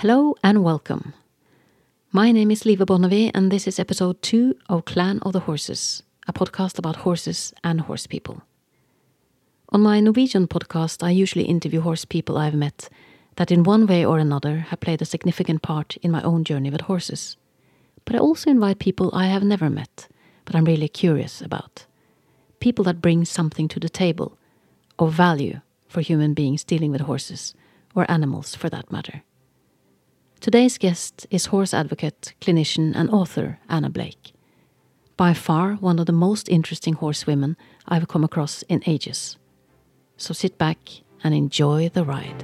Hello and welcome. My name is Live Bonnevie, and this is episode two of Clan of the Horses, a podcast about horses and horse people. On my Norwegian podcast, I usually interview horse people I've met that in one way or another have played a significant part in my own journey with horses. But I also invite people I have never met, but I'm really curious about. People that bring something to the table of value for human beings dealing with horses, or animals for that matter. Today's guest is horse advocate, clinician, and author Anna Blake. By far one of the most interesting horsewomen I've come across in ages. So sit back and enjoy the ride.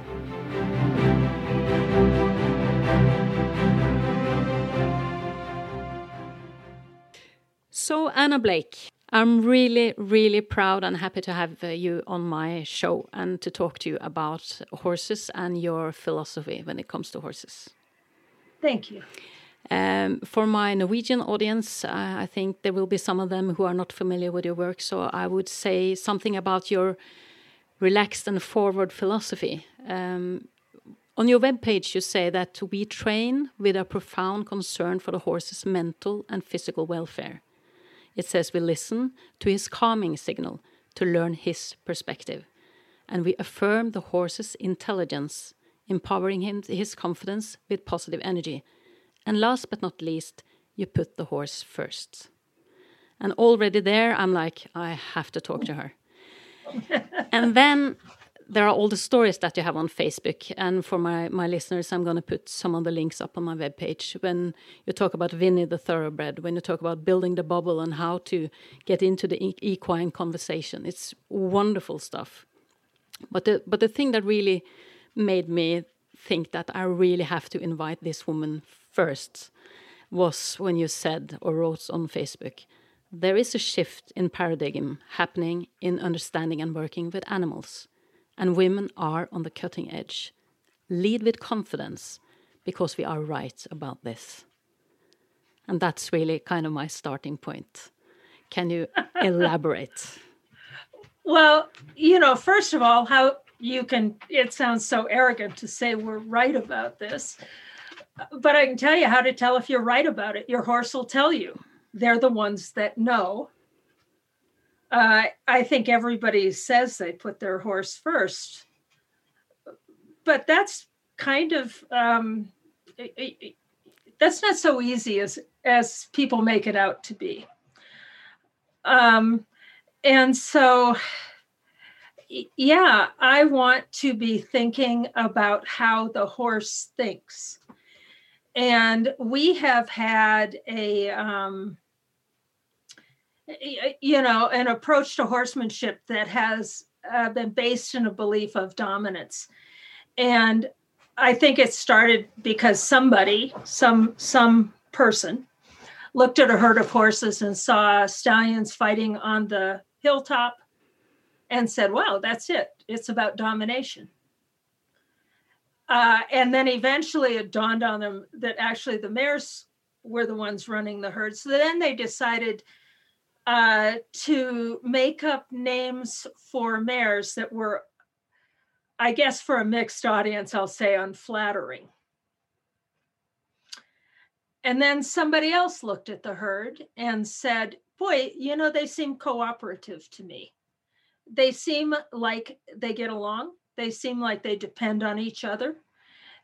So, Anna Blake, I'm really, really proud and happy to have uh, you on my show and to talk to you about horses and your philosophy when it comes to horses. Thank you. Um, for my Norwegian audience, uh, I think there will be some of them who are not familiar with your work, so I would say something about your relaxed and forward philosophy. Um, on your webpage, you say that we train with a profound concern for the horse's mental and physical welfare. It says we listen to his calming signal to learn his perspective, and we affirm the horse's intelligence empowering him his confidence with positive energy. And last but not least, you put the horse first. And already there, I'm like, I have to talk to her. and then there are all the stories that you have on Facebook. And for my, my listeners, I'm going to put some of the links up on my webpage. When you talk about Vinny the thoroughbred, when you talk about building the bubble and how to get into the equine conversation, it's wonderful stuff. But the, but the thing that really made me think that I really have to invite this woman first was when you said or wrote on Facebook there is a shift in paradigm happening in understanding and working with animals, and women are on the cutting edge. Lead with confidence because we are right about this. And that's really kind of my starting point. Can you elaborate? Well, you know, first of all, how you can it sounds so arrogant to say we're right about this but i can tell you how to tell if you're right about it. Your horse will tell you. They're the ones that know. Uh, i think everybody says they put their horse first but that's kind of um, it, it, that's not so easy as as people make it out to be. Um, and so yeah, I want to be thinking about how the horse thinks. And we have had a, um, you know, an approach to horsemanship that has uh, been based in a belief of dominance. And I think it started because somebody, some some person, looked at a herd of horses and saw stallions fighting on the hilltop and said, wow, that's it. It's about domination. Uh, and then eventually it dawned on them that actually the mares were the ones running the herd. So then they decided uh, to make up names for mares that were, I guess, for a mixed audience, I'll say unflattering. And then somebody else looked at the herd and said, Boy, you know, they seem cooperative to me they seem like they get along. They seem like they depend on each other.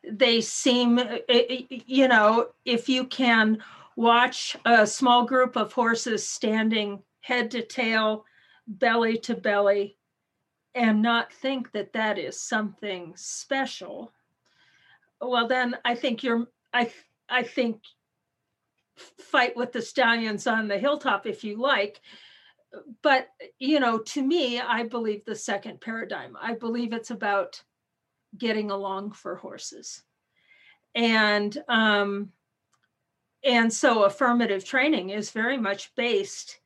They seem, eh, eh, you know, if you can watch a small group of horses standing head to tail, belly to belly, and not think that that is something special, well, then I think you're, I, I think fight with the stallions on the hilltop if you like but you know to me i believe the second paradigm. I believe it's about getting along for horses. And um and so affirmative training is very much based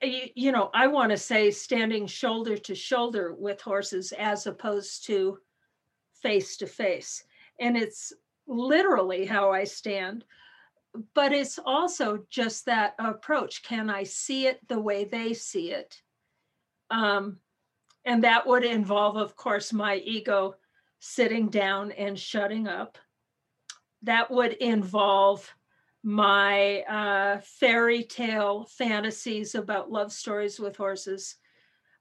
you know i want to say standing shoulder to shoulder with horses as opposed to face to face. And it's literally how i stand but it's also just that approach can i see it the way they see it um, and that would involve of course my ego sitting down and shutting up that would involve my uh, fairy tale fantasies about love stories with horses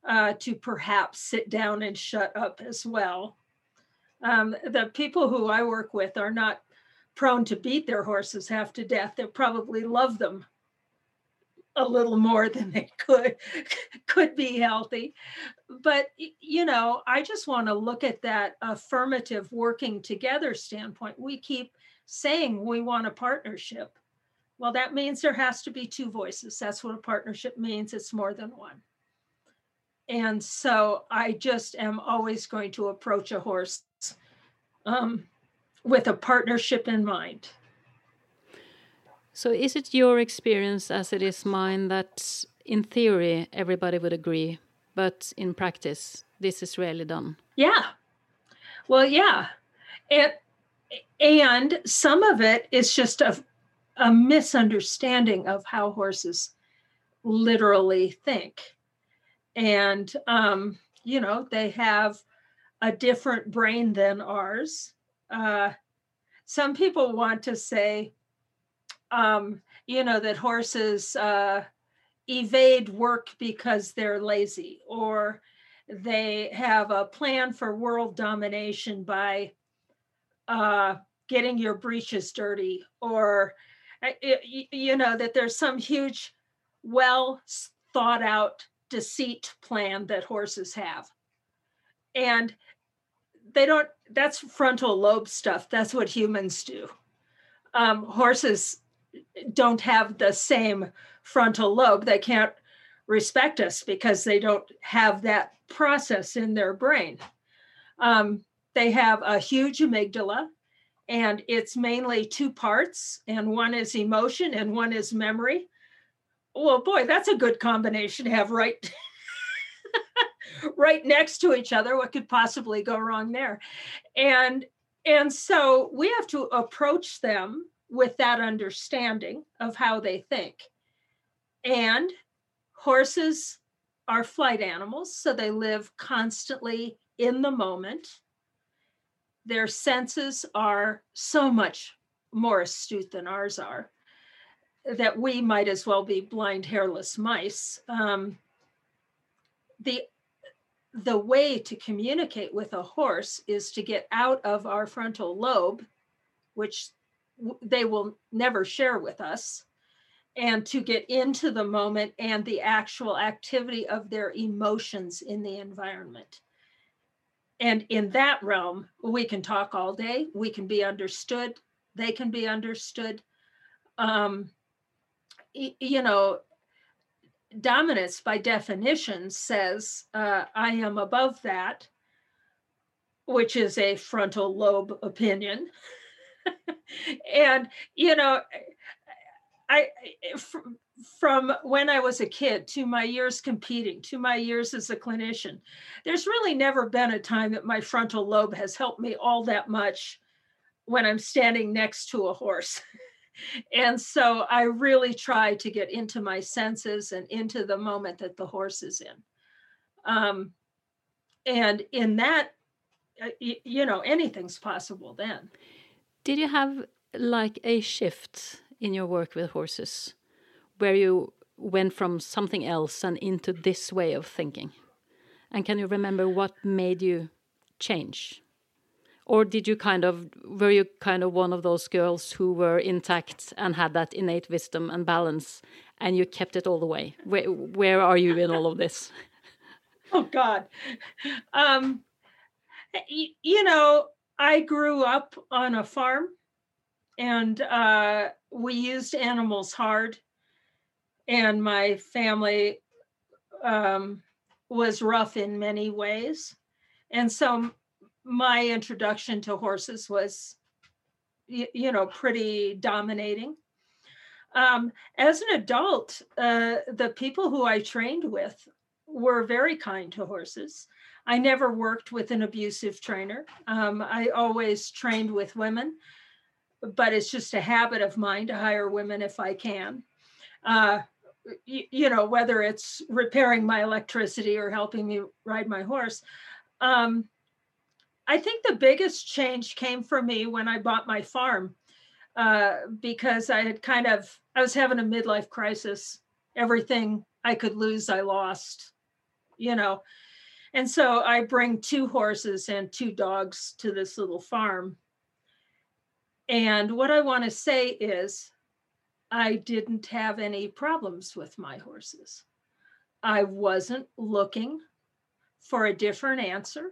uh, to perhaps sit down and shut up as well. Um, the people who I work with are not prone to beat their horses half to death. They probably love them a little more than they could could be healthy. But you know i just want to look at that affirmative working together standpoint. We keep saying we want a partnership. Well that means there has to be two voices. That's what a partnership means. It's more than one. And so i just am always going to approach a horse um, with a partnership in mind so, is it your experience, as it is mine, that in theory everybody would agree, but in practice this is rarely done? Yeah. Well, yeah. And, and some of it is just a, a misunderstanding of how horses literally think. And, um, you know, they have a different brain than ours. Uh, some people want to say, um, you know, that horses uh, evade work because they're lazy or they have a plan for world domination by uh, getting your breeches dirty or uh, you know that there's some huge well thought out deceit plan that horses have. And they don't that's frontal lobe stuff that's what humans do um, horses don't have the same frontal lobe. They can't respect us because they don't have that process in their brain. Um, they have a huge amygdala, and it's mainly two parts, and one is emotion and one is memory. Well, boy, that's a good combination to have right. right next to each other what could possibly go wrong there and and so we have to approach them with that understanding of how they think. And horses are flight animals, so they live constantly in the moment. Their senses are so much more astute than ours are that we might as well be blind, hairless mice. Um, the the way to communicate with a horse is to get out of our frontal lobe, which they will never share with us and to get into the moment and the actual activity of their emotions in the environment. And in that realm, we can talk all day, we can be understood, they can be understood. Um, you know, dominance by definition says, uh, I am above that, which is a frontal lobe opinion. and you know i from when i was a kid to my years competing to my years as a clinician there's really never been a time that my frontal lobe has helped me all that much when i'm standing next to a horse and so i really try to get into my senses and into the moment that the horse is in um, and in that uh, you know anything's possible then did you have like a shift in your work with horses where you went from something else and into this way of thinking? And can you remember what made you change? Or did you kind of, were you kind of one of those girls who were intact and had that innate wisdom and balance and you kept it all the way? Where, where are you in all of this? oh, God. Um, you know, I grew up on a farm and uh, we used animals hard. And my family um, was rough in many ways. And so my introduction to horses was, you, you know, pretty dominating. Um, as an adult, uh, the people who I trained with were very kind to horses. I never worked with an abusive trainer. Um, I always trained with women, but it's just a habit of mine to hire women if I can. Uh, you, know, whether it's repairing my electricity or helping me ride my horse. Um, I think the biggest change came for me when I bought my farm uh, because I had kind of, I was having a midlife crisis. Everything I could lose, I lost, you know. And so I bring two horses and two dogs to this little farm. And what I want to say is, I didn't have any problems with my horses. I wasn't looking for a different answer.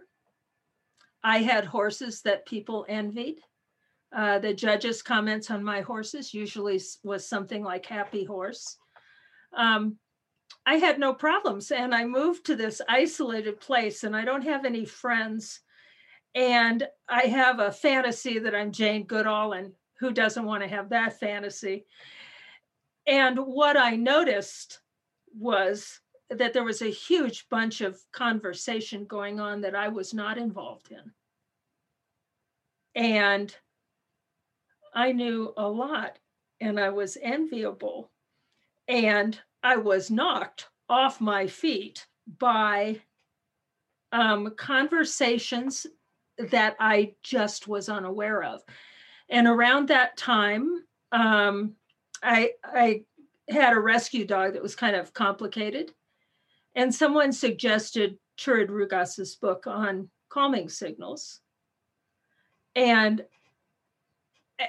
I had horses that people envied. Uh, the judges' comments on my horses usually was something like happy horse. Um, I had no problems. And I moved to this isolated place, and I don't have any friends. And I have a fantasy that I'm Jane Goodall, and who doesn't want to have that fantasy? And what I noticed was that there was a huge bunch of conversation going on that I was not involved in. And I knew a lot and I was enviable. And I was knocked off my feet by um, conversations that I just was unaware of. And around that time, um, I, I had a rescue dog that was kind of complicated. And someone suggested Turid Rugaas's book on calming signals. And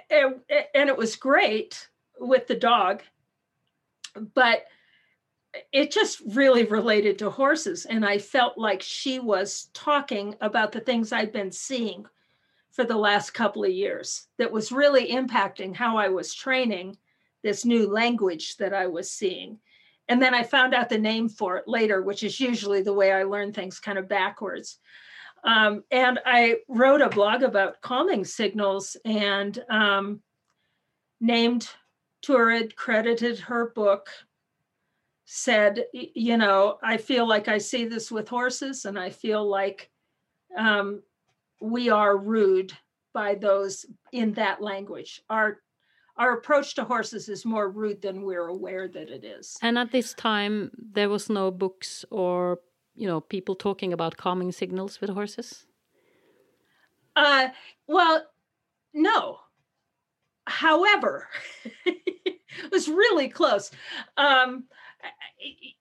and it was great with the dog, but it just really related to horses. And I felt like she was talking about the things I'd been seeing for the last couple of years that was really impacting how I was training this new language that I was seeing. And then I found out the name for it later, which is usually the way I learn things kind of backwards. Um, and I wrote a blog about calming signals and um, named Turid, credited her book, said, you know, I feel like I see this with horses, and I feel like um, we are rude by those in that language. Our our approach to horses is more rude than we're aware that it is. And at this time, there was no books or you know people talking about calming signals with horses? Uh, well, no. However, it was really close. Um,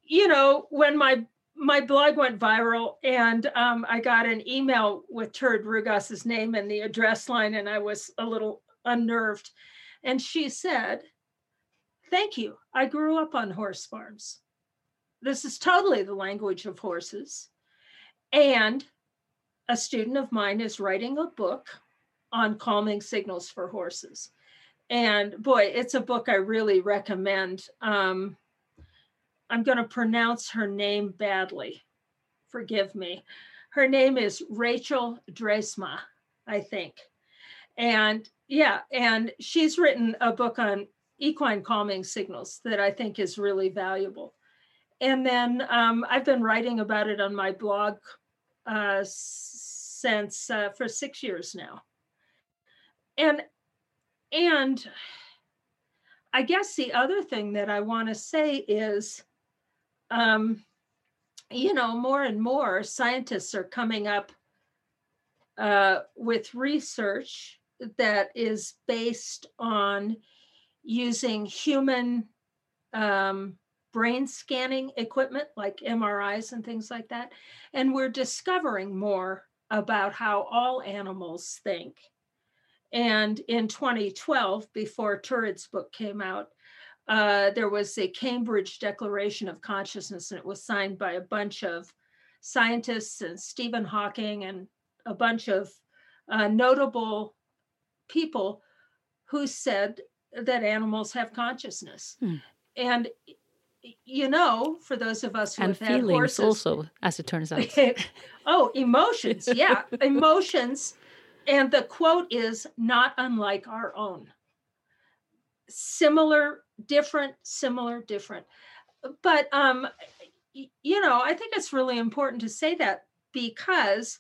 you know, when my my blog went viral and um, I got an email with Turid Rugaas's name and the address line, and I was a little unnerved. And she said, Thank you. I grew up on horse farms. This is totally the language of horses. And a student of mine is writing a book on calming signals for horses. And boy, it's a book I really recommend. Um, I'm going to pronounce her name badly. Forgive me. Her name is Rachel Draaisma, I think. And yeah, and she's written a book on equine calming signals that I think is really valuable and then um, I've been writing about it on my blog uh, since uh, for six years now. And and I guess the other thing that I want to say is, um, you know, more and more scientists are coming up uh, with research that is based on using human um, brain scanning equipment like MRIs and things like that. And we're discovering more about how all animals think. And in 2012, before Turid's book came out, uh, there was a Cambridge Declaration of Consciousness, and it was signed by a bunch of scientists and Stephen Hawking and a bunch of uh, notable people who said that animals have consciousness. Hmm. And you know, for those of us who and have feelings horses, also, as it turns out. oh, emotions, yeah, emotions. And the quote is not unlike our own. Similar, different, similar, different. But um, you know, I think it's really important to say that because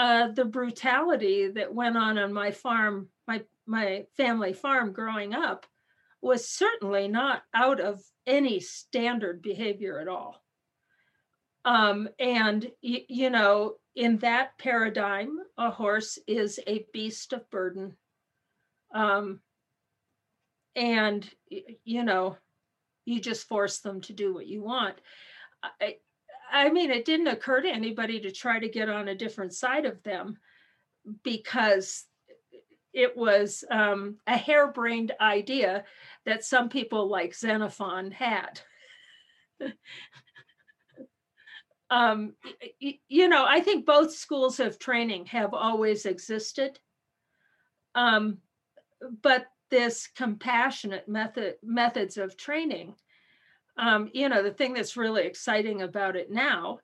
uh, the brutality that went on on my farm, my my family farm growing up, was certainly not out of any standard behavior at all. Um, and, y- you know, in that paradigm, a horse is a beast of burden. Um, and you know you just force them to do what you want I, I mean it didn't occur to anybody to try to get on a different side of them because it was um, a harebrained idea that some people like xenophon had. Um, you know i think both schools of training have always existed. Um, but this compassionate method methods of training um, you know the thing that's really exciting about it now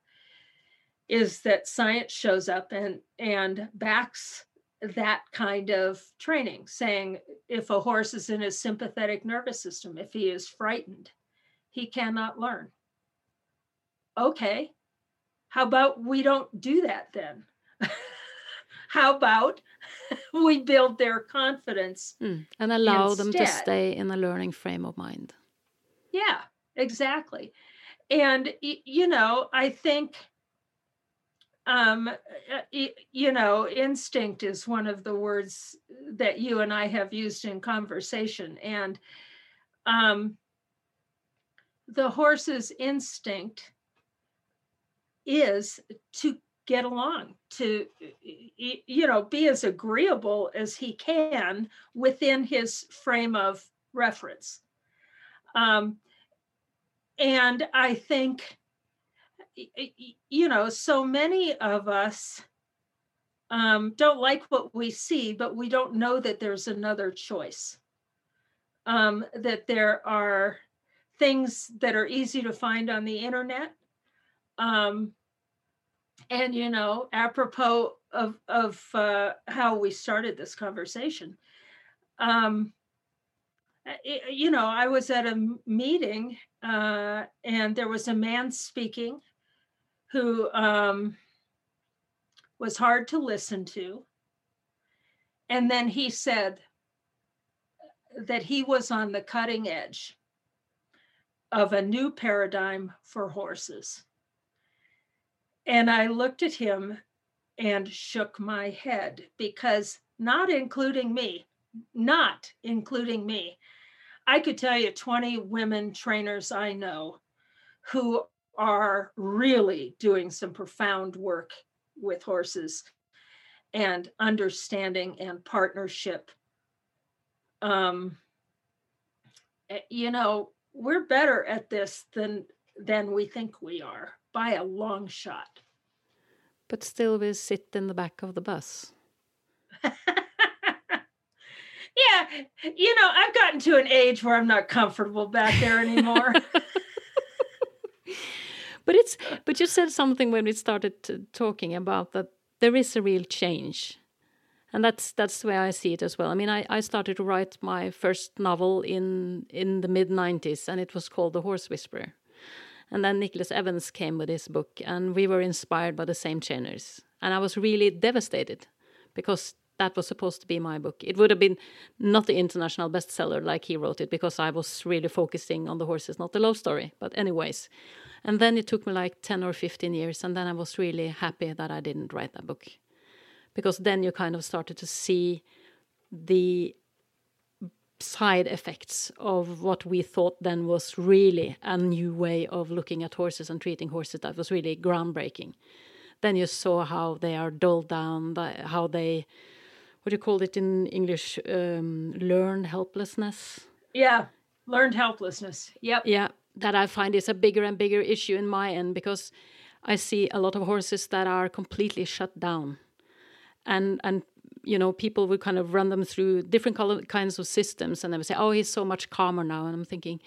is that science shows up and and backs that kind of training saying if a horse is in his sympathetic nervous system if he is frightened he cannot learn okay how about we don't do that then how about we build their confidence mm. and allow instead. them to stay in a learning frame of mind yeah exactly. And you know i think um you know instinct is one of the words that you and i have used in conversation. And um the horse's instinct is to get along to you know be as agreeable as he can within his frame of reference. Um, and i think you know so many of us um, don't like what we see but we don't know that there's another choice. Um, that there are things that are easy to find on the internet. Um, and you know apropos of of uh, how we started this conversation um you know i was at a meeting uh and there was a man speaking who um was hard to listen to. And then he said that he was on the cutting edge of a new paradigm for horses. And I looked at him and shook my head because, not including me, not including me, I could tell you 20 women trainers I know who are really doing some profound work with horses and understanding and partnership. Um, eh, you know, we're better at this than than we think we are by a long shot. But still, we sit in the back of the bus. yeah, you know, I've gotten to an age where I'm not comfortable back there anymore. but it's but you said something when we started talking about that there is a real change and that's that's the way I see it as well. I mean, I, I started to write my first novel in in the mid '90s, and it was called The Horse Whisperer. And then Nicholas Evans came with his book, and we were inspired by the same trainers. And I was really devastated because that was supposed to be my book. It would have been not the international bestseller like he wrote it because I was really focusing on the horses, not the love story. But, anyways. And then it took me like 10 or 15 years, and then I was really happy that I didn't write that book. Because then you kind of started to see the side effects of what we thought then was really a new way of looking at horses and treating horses that was really groundbreaking. Then you saw how they are dulled down, how they, what do you call it in English, um, learned helplessness? Yeah, learned helplessness. Yep. Yeah, that I find is a bigger and bigger issue in my end because I see a lot of horses that are completely shut down. And, and you know, people would kind of run them through different kinds of systems and they would say, oh, he's so much calmer now. And I'm thinking,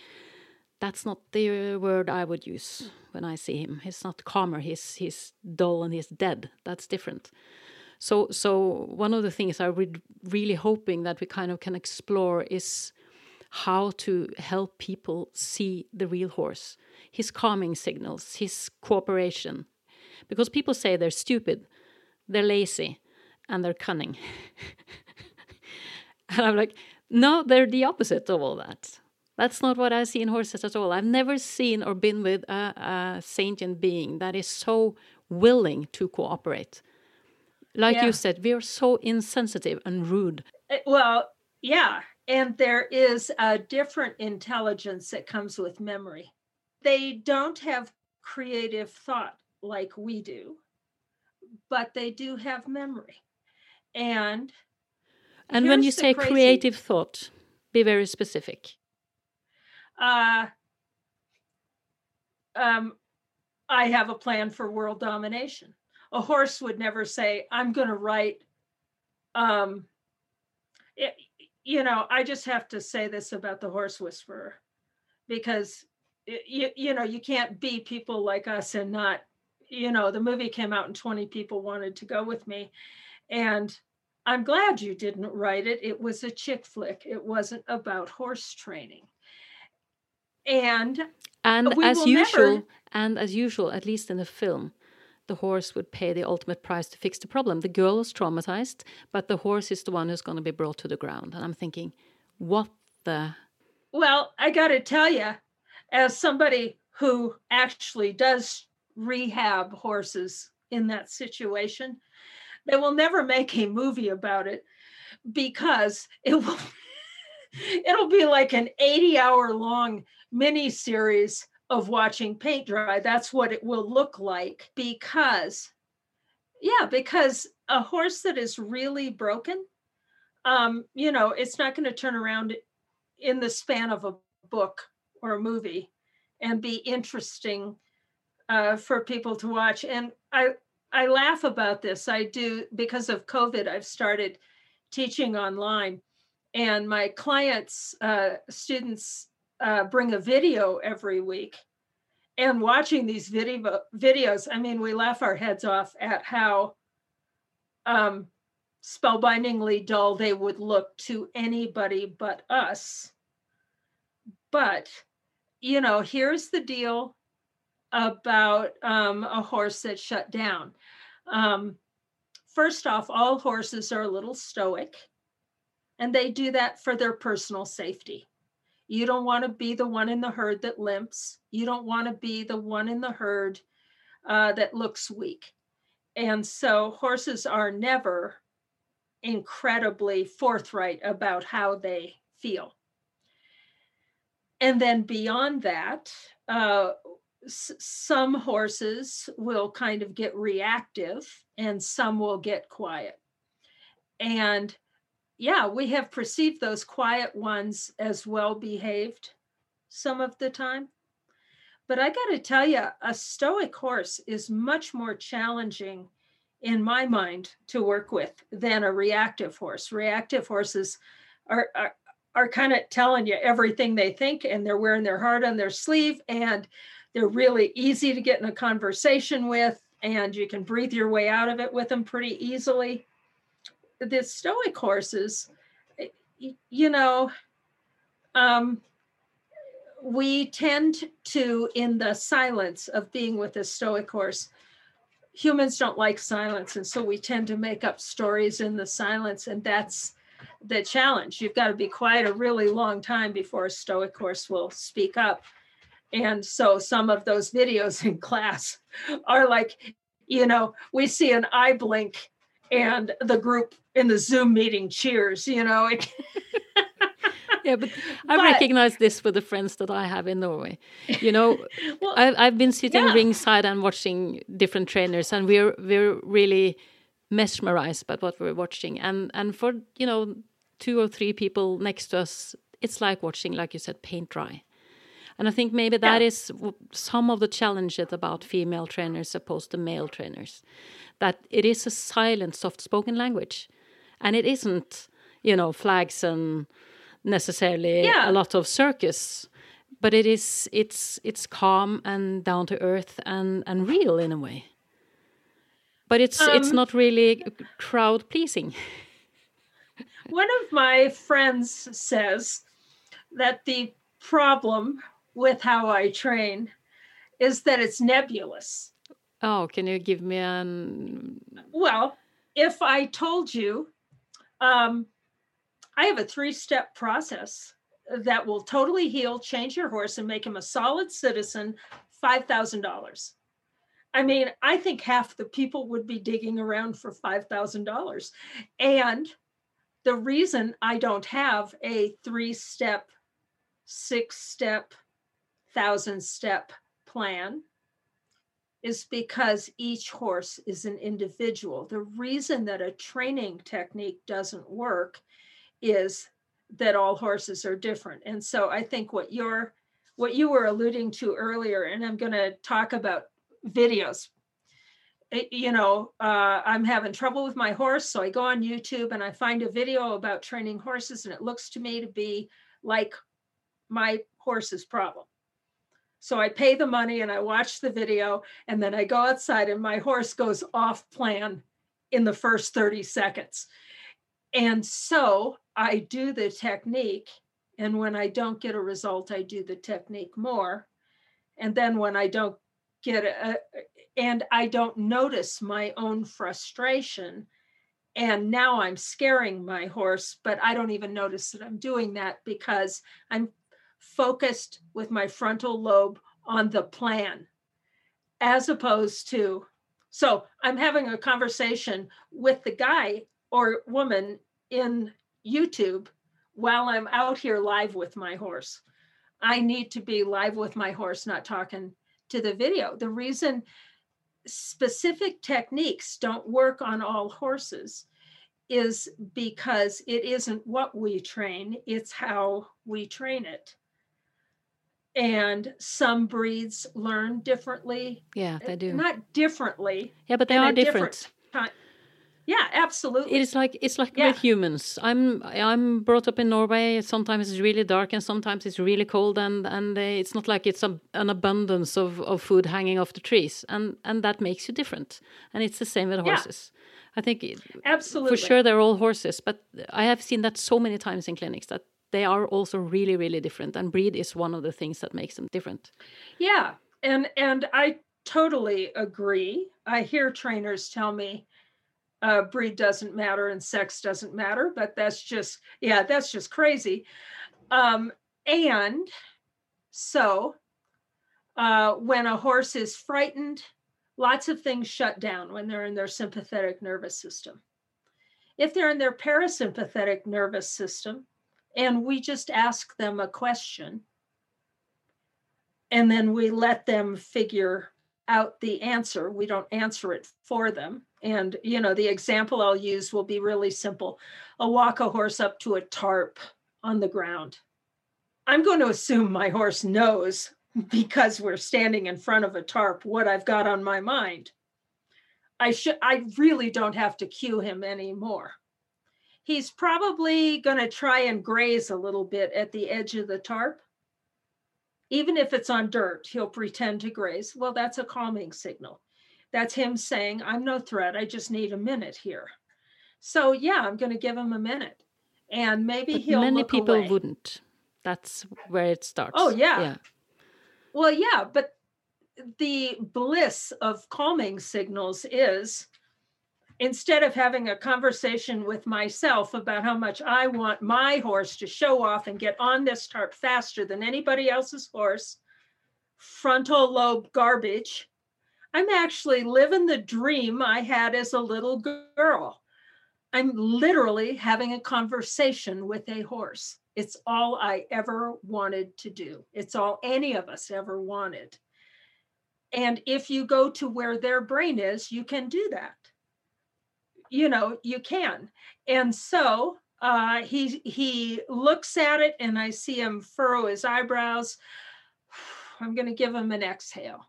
that's not the word I would use when I see him. He's not calmer. He's he's dull and he's dead. That's different. So so one of the things I would really hoping that we kind of can explore is how to help people see the real horse, his calming signals, his cooperation, because people say they're stupid, they're lazy, and they're cunning. and I'm like, no, they're the opposite of all that. That's not what I see in horses at all. I've never seen or been with a, a sentient being that is so willing to cooperate. Like yeah. you said, we are so insensitive and rude. Eh, well, yeah. And there is a different intelligence that comes with memory. They don't have creative thought like we do, but they do have memory. And and when you say crazy, creative thought, be very specific. Uh, um, I have a plan for world domination. A horse would never say, I'm going to write. Um, it, you know, I just have to say this about the horse whisperer because, it, you, you know, you can't be people like us and not, you know, the movie came out and 20 people wanted to go with me. And I'm glad you didn't write it. It was a chick flick. It wasn't about horse training. And and as usual, never... and as usual, at least in the film, the horse would pay the ultimate price to fix the problem. The girl is traumatized, but the horse is the one who's going to be brought to the ground. And I'm thinking, what the? Well, I got to tell you, as somebody who actually does rehab horses in that situation, they will never make a movie about it because it will it'll be like an 80 hour long mini series of watching paint dry that's what it will look like because yeah because a horse that is really broken um you know it's not going to turn around in the span of a book or a movie and be interesting uh, for people to watch and i I laugh about this. I do because of COVID, I've started teaching online, and my clients, uh, students, uh, bring a video every week. And watching these video videos, I mean, we laugh our heads off at how um, spellbindingly dull they would look to anybody but us. But you know, here's the deal about um, a horse that shut down. Um, first off, all horses are a little stoic, and they do that for their personal safety. You don't want to be the one in the herd that limps. You don't want to be the one in the herd uh, that looks weak. And so horses are never incredibly forthright about how they feel. And then beyond that, uh, some horses will kind of get reactive and some will get quiet. And yeah, we have perceived those quiet ones as well behaved some of the time. But I got to tell you, a stoic horse is much more challenging in my mind to work with than a reactive horse. Reactive horses are, are, are kind of telling you everything they think and they're wearing their heart on their sleeve and they're really easy to get in a conversation with, and you can breathe your way out of it with them pretty easily. The Stoic horses, you know, um, we tend to, in the silence of being with a Stoic horse, humans don't like silence. And so we tend to make up stories in the silence. And that's the challenge. You've got to be quiet a really long time before a Stoic horse will speak up. And so some of those videos in class are like, you know, we see an eye blink and the group in the Zoom meeting cheers, you know. yeah, but I but, recognize this with the friends that I have in Norway. You know, well, I've, I've been sitting yeah. ringside and watching different trainers, and we're we're really mesmerized by what we're watching. And and for you know two or three people next to us, it's like watching, like you said, paint dry. And I think maybe that yeah. is some of the challenges about female trainers opposed to male trainers, that it is a silent, soft-spoken language, and it isn't, you know, flags and necessarily yeah. a lot of circus, but it is it's it's calm and down to earth and and real in a way. But it's um, it's not really crowd pleasing. one of my friends says that the problem with how I train is that it's nebulous. Oh, can you give me an? Well, if I told you, um, I have a three step process that will totally heal, change your horse, and make him a solid citizen, $5,000. I mean, I think half the people would be digging around for $5,000. And the reason I don't have a three step, six step, thousand step plan is because each horse is an individual. The reason that a training technique doesn't work is that all horses are different. And so I think what you're what you were alluding to earlier, and I'm going to talk about videos. You know, uh, I'm having trouble with my horse, so I go on YouTube and I find a video about training horses, and it looks to me to be like my horse's problem. So I pay the money and I watch the video, and then I go outside, and my horse goes off plan in the first 30 seconds. And so I do the technique and when I don't get a result, I do the technique more. And then when I don't get a, and I don't notice my own frustration, and now I'm scaring my horse, but I don't even notice that I'm doing that because I'm focused with my frontal lobe on the plan as opposed to so I'm having a conversation with the guy or woman in YouTube while I'm out here live with my horse. I need to be live with my horse, not talking to the video. The reason specific techniques don't work on all horses is because it isn't what we train, it's how we train it. And some breeds learn differently. Yeah, they do. Not differently. Yeah, but they are different. Different yeah, absolutely. It is like it's like yeah. with humans. I'm I'm brought up in Norway. Sometimes it's really dark and sometimes it's really cold, and and it's not like it's a, an abundance of, of food hanging off the trees, and and that makes you different. And it's the same with horses. Yeah. I think absolutely for sure they're all horses, but I have seen that so many times in clinics that they are also really really different, and breed is one of the things that makes them different. Yeah, and and I totally agree. I hear trainers tell me uh, breed doesn't matter and sex doesn't matter, but that's just, yeah, that's just crazy. Um, and so uh, when a horse is frightened, lots of things shut down when they're in their sympathetic nervous system. If they're in their parasympathetic nervous system, and we just ask them a question, and then we let them figure out the answer, we don't answer it for them and, you know, the example I'll use will be really simple. I'll walk a horse up to a tarp on the ground. I'm going to assume my horse knows because we're standing in front of a tarp what I've got on my mind. I should I really don't have to cue him anymore. He's probably going to try and graze a little bit at the edge of the tarp. Even if it's on dirt, he'll pretend to graze. Well, that's a calming signal that's him saying, I'm no threat. I just need a minute here. So yeah, I'm going to give him a minute. And maybe but he'll many people away. wouldn't. That's where it starts. Oh yeah. yeah. Well, yeah, but the bliss of calming signals is instead of having a conversation with myself about how much I want my horse to show off and get on this tarp faster than anybody else's horse, frontal lobe garbage, I'm actually living the dream I had as a little girl. I'm literally having a conversation with a horse. It's all I ever wanted to do. It's all any of us ever wanted. And if you go to where their brain is, you can do that. You know, you can. And so uh, he he looks at it, and I see him furrow his eyebrows. I'm going to give him an exhale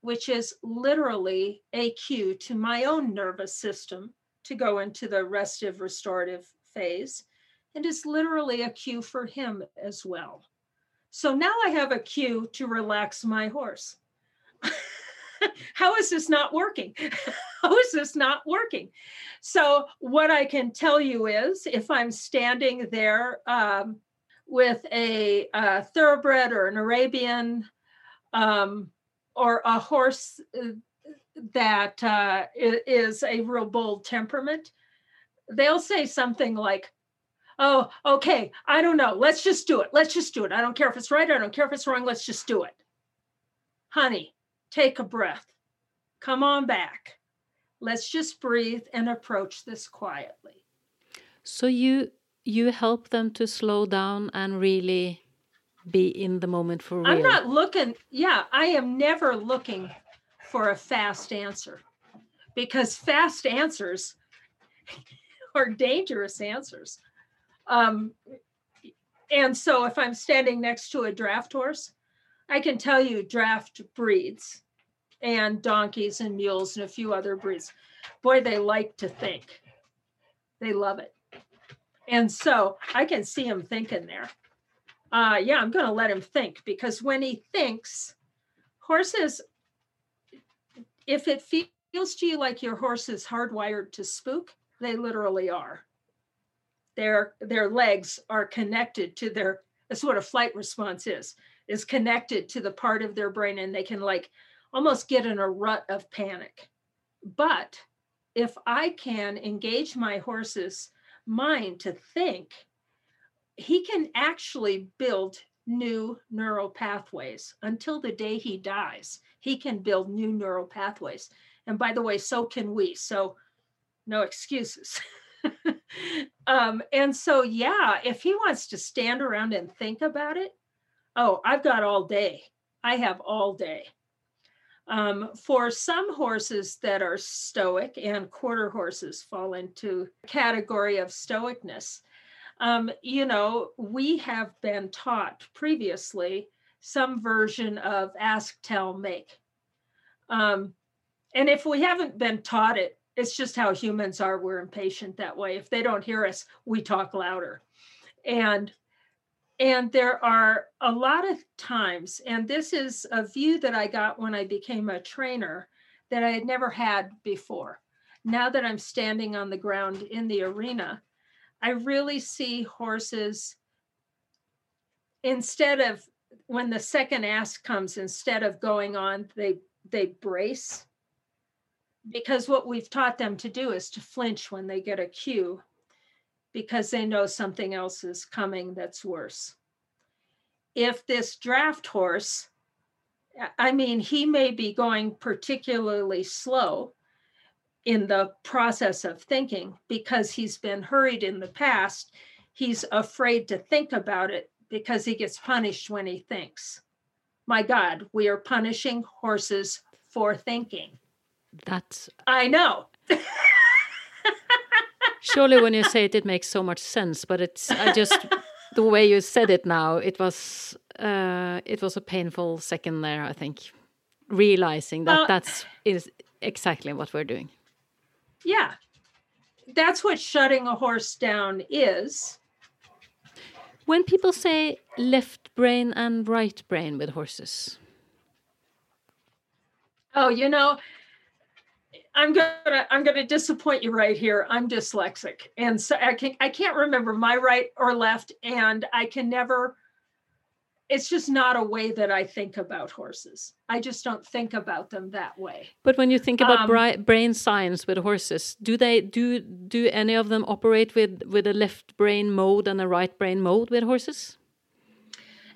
which is literally a cue to my own nervous system to go into the restive restorative phase, and is literally a cue for him as well. So now I have a cue to relax my horse. How is this not working? How is this not working? So, what I can tell you is if I'm standing there um, with a, a, thoroughbred or an Arabian, um, or a horse uh, that uh, is a real bold temperament, they'll say something like, Oh, okay, I don't know. Let's just do it. Let's just do it. I don't care if it's right. I don't care if it's wrong. Let's just do it. Honey, take a breath. Come on back. Let's just breathe and approach this quietly. So you you help them to slow down and really be in the moment for real. I'm not looking, yeah, I am never looking for a fast answer because fast answers are dangerous answers. Um, and so if I'm standing next to a draft horse, I can tell you draft breeds and donkeys and mules and a few other breeds. Boy, they like to think. They love it. And so I can see him thinking there. Uh, yeah, I'm going to let him think because when he thinks, horses, if it feels to you like your horse is hardwired to spook, they literally are. Their their legs are connected to their. That's what a flight response is. Is connected to the part of their brain, and they can like almost get in a rut of panic. But if I can engage my horse's mind to think, he can actually build new neural pathways until the day he dies. He can build new neural pathways. And by the way, so can we. So no excuses. um, and so, yeah, if he wants to stand around and think about it, oh, I've got all day. I have all day. Um, for some horses that are stoic, and quarter horses fall into category of stoicness, um, you know, we have been taught previously some version of ask, tell, make. Um, and if we haven't been taught it, it's just how humans are. We're impatient that way. If they don't hear us, we talk louder. And and there are a lot of times, and this is a view that I got when I became a trainer that I had never had before. Now that I'm standing on the ground in the arena, I really see horses instead of when the second ask comes, instead of going on, they they brace because what we've taught them to do is to flinch when they get a cue because they know something else is coming that's worse. If this draft horse, I mean, he may be going particularly slow in the process of thinking because he's been hurried in the past. He's afraid to think about it because he gets punished when he thinks. My God, we are punishing horses for thinking. That's. I know. Surely, when you say it, it makes so much sense. But it's I just the way you said it now. It was uh, it was a painful second there. I think realizing that uh, that's is exactly what we're doing. Yeah, that's what shutting a horse down is. When people say left brain and right brain with horses. Oh, you know, I'm gonna I'm gonna disappoint you right here. I'm dyslexic, and so I can I can't remember my right or left, and I can never. It's just not a way that I think about horses. I just don't think about them that way. But when you think about um, brain science with horses, do they do do any of them operate with with a left brain mode and a right brain mode with horses?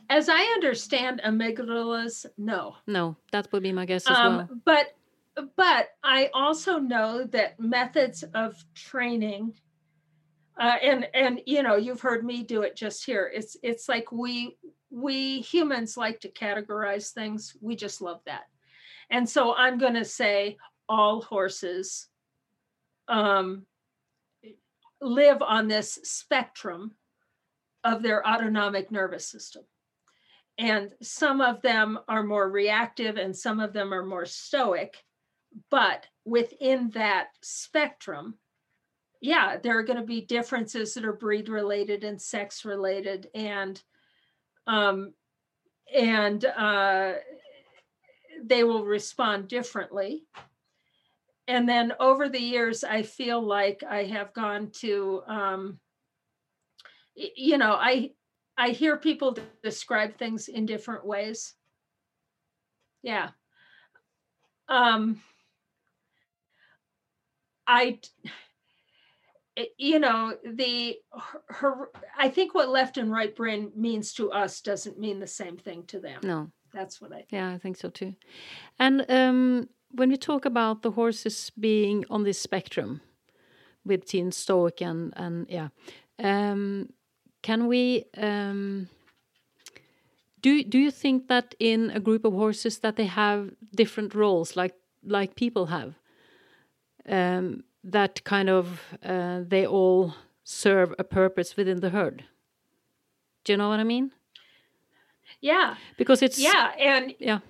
As I understand amygdalas, no. No, that would be my guess as um, well. But but I also know that methods of training, uh, and and you know you've heard me do it just here. It's it's like we we humans like to categorize things. We just love that, and so I'm going to say all horses um, live on this spectrum of their autonomic nervous system. And some of them are more reactive and some of them are more stoic but within that spectrum, yeah, there are going to be differences that are breed related and sex related, and um, and uh, they will respond differently. And then over the years, I feel like I have gone to, um, you know, I I hear people describe things in different ways. Yeah. Um, I, you know, the her, I think what left and right brain means to us doesn't mean the same thing to them. No, that's what I. Yeah, I think so too. And um, when we talk about the horses being on this spectrum, with Teen Stoic and and yeah. Um, can we? Um, do do you think that in a group of horses that they have different roles, like like people have? Um, that kind of uh, they all serve a purpose within the herd. Do you know what I mean? Yeah. Because it's yeah, and yeah.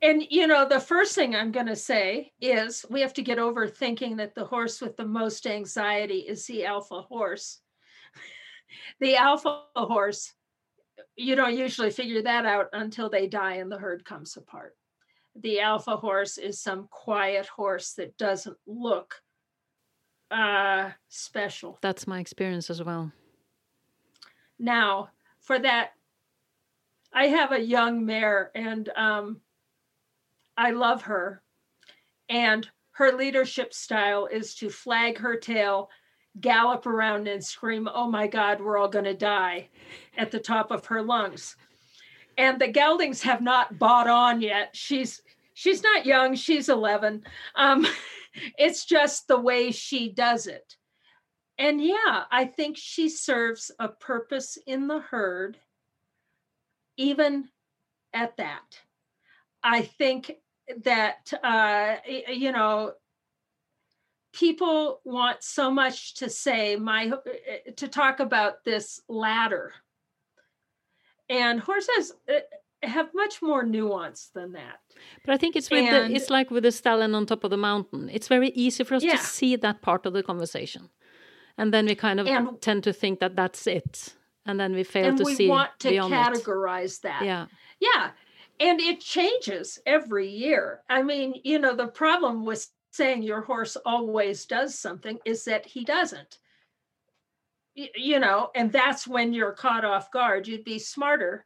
And you know, the first thing I'm going to say is we have to get over thinking that the horse with the most anxiety is the alpha horse. the alpha horse, you don't usually figure that out until they die and the herd comes apart. The alpha horse is some quiet horse that doesn't look uh special. That's my experience as well. Now, for that I have a young mare and um I love her. And her leadership style is to flag her tail, gallop around, and scream, Oh my God, we're all going to die at the top of her lungs. And the geldings have not bought on yet. She's she's not young, she's 11. Um, it's just the way she does it. And yeah, I think she serves a purpose in the herd, even at that. I think that uh, you know people want so much to say my uh, to talk about this ladder and horses uh, have much more nuance than that but i think it's with and, the, it's like with the stallion on top of the mountain it's very easy for us yeah. to see that part of the conversation and then we kind of and, tend to think that that's it and then we fail to we see want to categorize it. that yeah yeah and it changes every year. I mean, you know, the problem with saying your horse always does something is that he doesn't. You know, and that's when you're caught off guard. You'd be smarter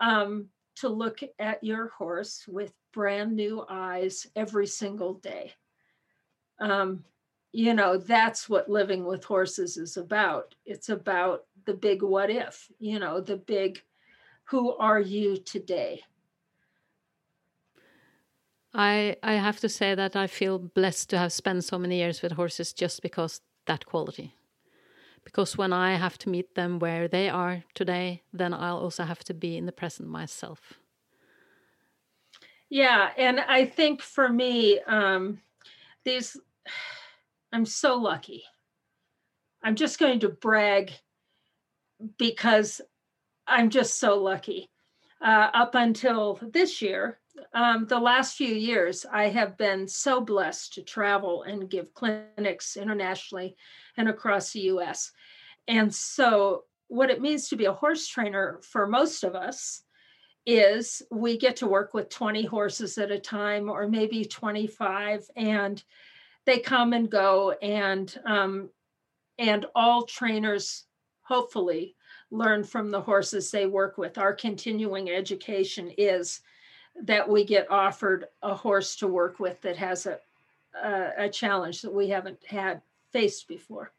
um, to look at your horse with brand new eyes every single day. Um, you know, that's what living with horses is about. It's about the big what if, you know, the big who are you today? I I have to say that I feel blessed to have spent so many years with horses just because that quality. Because when I have to meet them where they are today, then I'll also have to be in the present myself. Yeah, and I think for me, um, these I'm so lucky. I'm just going to brag because I'm just so lucky. Uh, up until this year, um, the last few years, I have been so blessed to travel and give clinics internationally and across the US. And so, what it means to be a horse trainer for most of us is we get to work with 20 horses at a time, or maybe 25, and they come and go. And um, and all trainers, hopefully, learn from the horses they work with. Our continuing education is that we get offered a horse to work with that has a, a, a challenge that we haven't had faced before.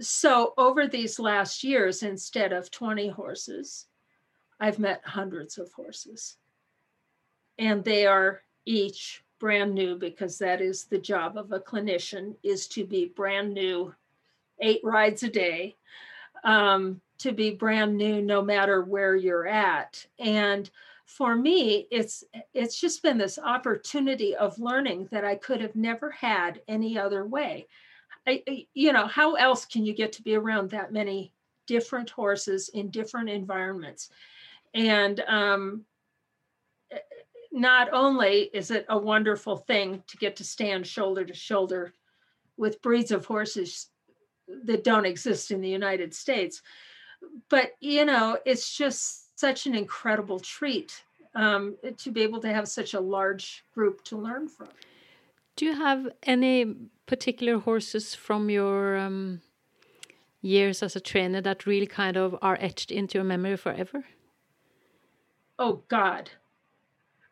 So, over these last years, instead of 20 horses, I've met hundreds of horses. And they are each brand new because that is the job of a clinician is to be brand new eight rides a day um, to be brand new no matter where you're at and for me it's it's just been this opportunity of learning that i could have never had any other way I, you know how else can you get to be around that many different horses in different environments and um, not only is it a wonderful thing to get to stand shoulder to shoulder with breeds of horses that don't exist in the united states but you know it's just such an incredible treat um, to be able to have such a large group to learn from. Do you have any particular horses from your um, years as a trainer that really kind of are etched into your memory forever? Oh, God.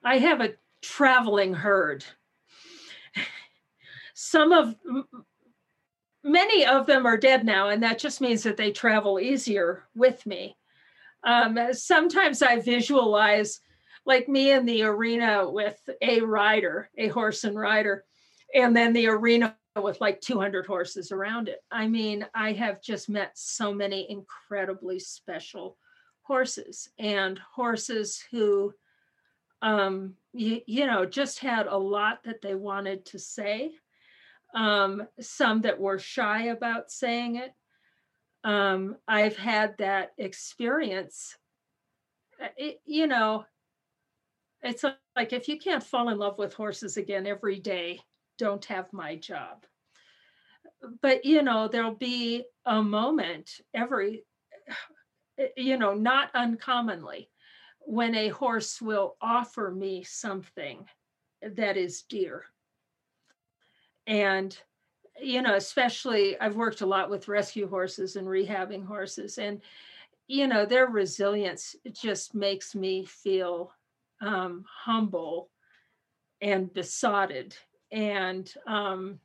I have a traveling herd. Some of many of them are dead now, and that just means that they travel easier with me. Um, sometimes I visualize like me in the arena with a rider, a horse and rider, and then the arena with like 200 horses around it. I mean, I have just met so many incredibly special horses and horses who, um, you, you know, just had a lot that they wanted to say. Um, some that were shy about saying it. Um, I've had that experience. It, you know, it's like if you can't fall in love with horses again every day, don't have my job. But you know, there'll be a moment every, you know, not uncommonly, when a horse will offer me something that is dear. And you know, especially I've worked a lot with rescue horses and rehabbing horses, and you know, their resilience just makes me feel um, humble and besotted. And um,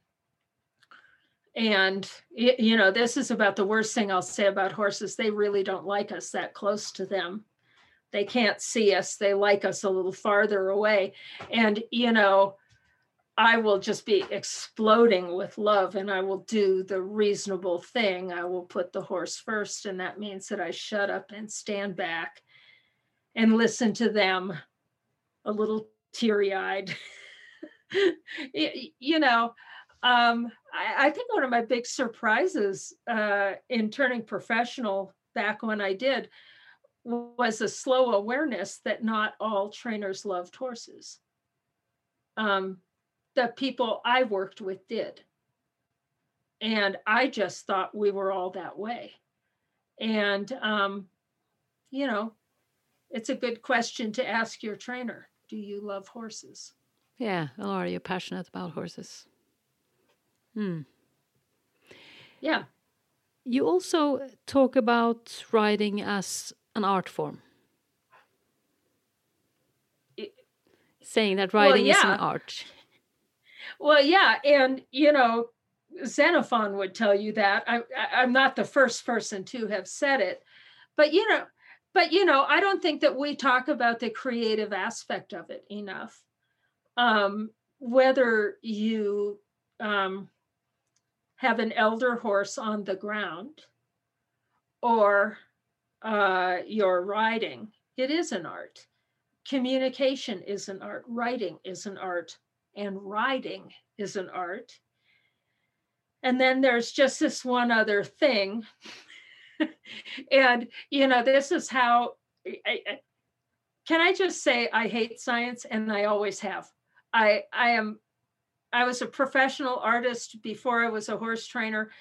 and you know this is about the worst thing i'll say about horses. They really don't like us that close to them. They can't see us. They like us a little farther away. And you know i will just be exploding with love and i will do the reasonable thing. I will put the horse first and that means that i shut up and stand back and listen to them a little teary eyed. you know, um, I, I, think one of my big surprises uh, in turning professional back when I did was a slow awareness that not all trainers loved horses. Um, the people I worked with did. And I just thought we were all that way. And, um, you know, it's a good question to ask your trainer do you love horses? Yeah, or are you passionate about horses? Hmm. Yeah. You also talk about riding as an art form. It, Saying that riding well, yeah. is an art. Well, yeah, and you know, Xenophon would tell you that. I, I'm not the first person to have said it, but you know, but you know i don't think that we talk about the creative aspect of it enough. Um, whether you um, have an elder horse on the ground or uh, you're riding it is an art. Communication is an art writing is an art and riding is an art. And then there's just this one other thing and you know this is how I, I, can i just say i hate science? And i always have. I i am i was a professional artist before i was a horse trainer.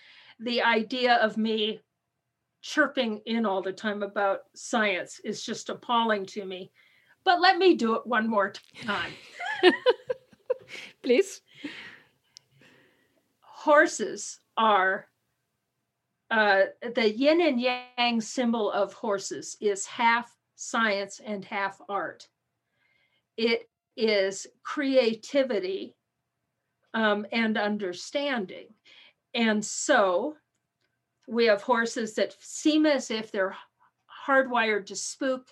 The idea of me chirping in all the time about science is just appalling to me. But let me do it one more time. Please. Horses are uh, the yin and yang symbol of horses is half science and half art. It is creativity um, and understanding. And so we have horses that seem as if they're hardwired to spook.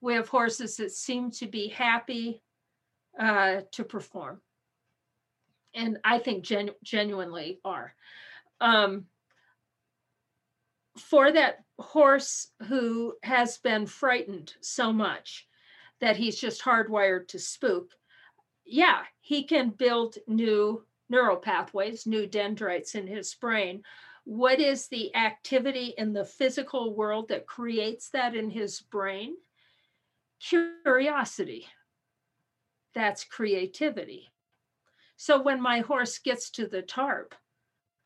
We have horses that seem to be happy uh, to perform. And I think genu- genuinely are. Um, for that horse who has been frightened so much that he's just hardwired to spook, yeah, he can build new neural pathways, new dendrites in his brain. What is the activity in the physical world that creates that in his brain? Curiosity. That's creativity. So when my horse gets to the tarp,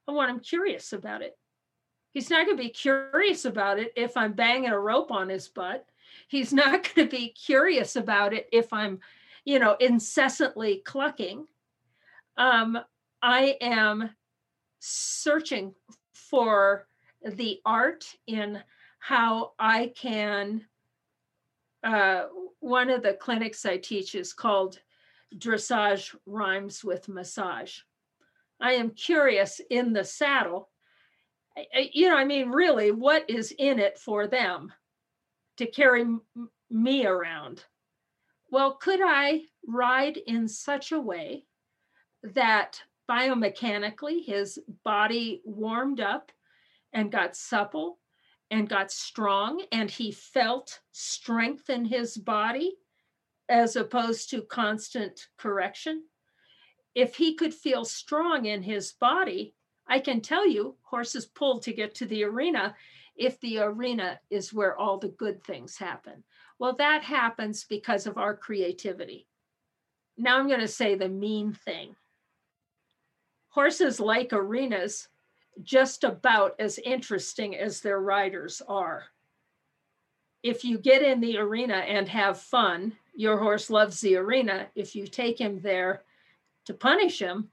I want him curious about it. He's not going to be curious about it if I'm banging a rope on his butt. He's not going to be curious about it if I'm, you know, incessantly clucking. Um, I am searching for the art in how I can. Uh, one of the clinics I teach is called Dressage Rhymes with Massage. I am curious in the saddle you know, I mean, really, what is in it for them to carry m- me around? Well, could I ride in such a way that biomechanically, his body warmed up and got supple and got strong, and he felt strength in his body as opposed to constant correction. If he could feel strong in his body, I can tell you, horses pull to get to the arena if the arena is where all the good things happen. Well, that happens because of our creativity. Now I'm going to say the mean thing. Horses like arenas just about as interesting as their riders are. If you get in the arena and have fun, your horse loves the arena. If you take him there to punish him,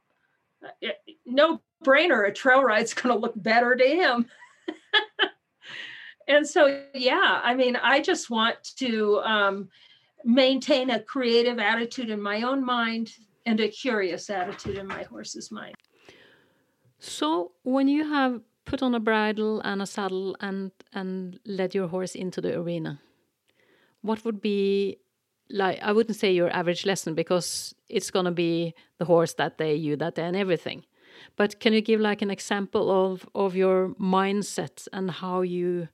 uh, no brainer, a trail ride's going to look better to him. and so, yeah, I mean, I just want to um, maintain a creative attitude in my own mind and a curious attitude in my horse's mind. So, when you have put on a bridle and a saddle and and led your horse into the arena, what would be like? I wouldn't say your average lesson because it's gonna be the horse that day, you that day, and everything. But can you give like an example of of your mindset and how you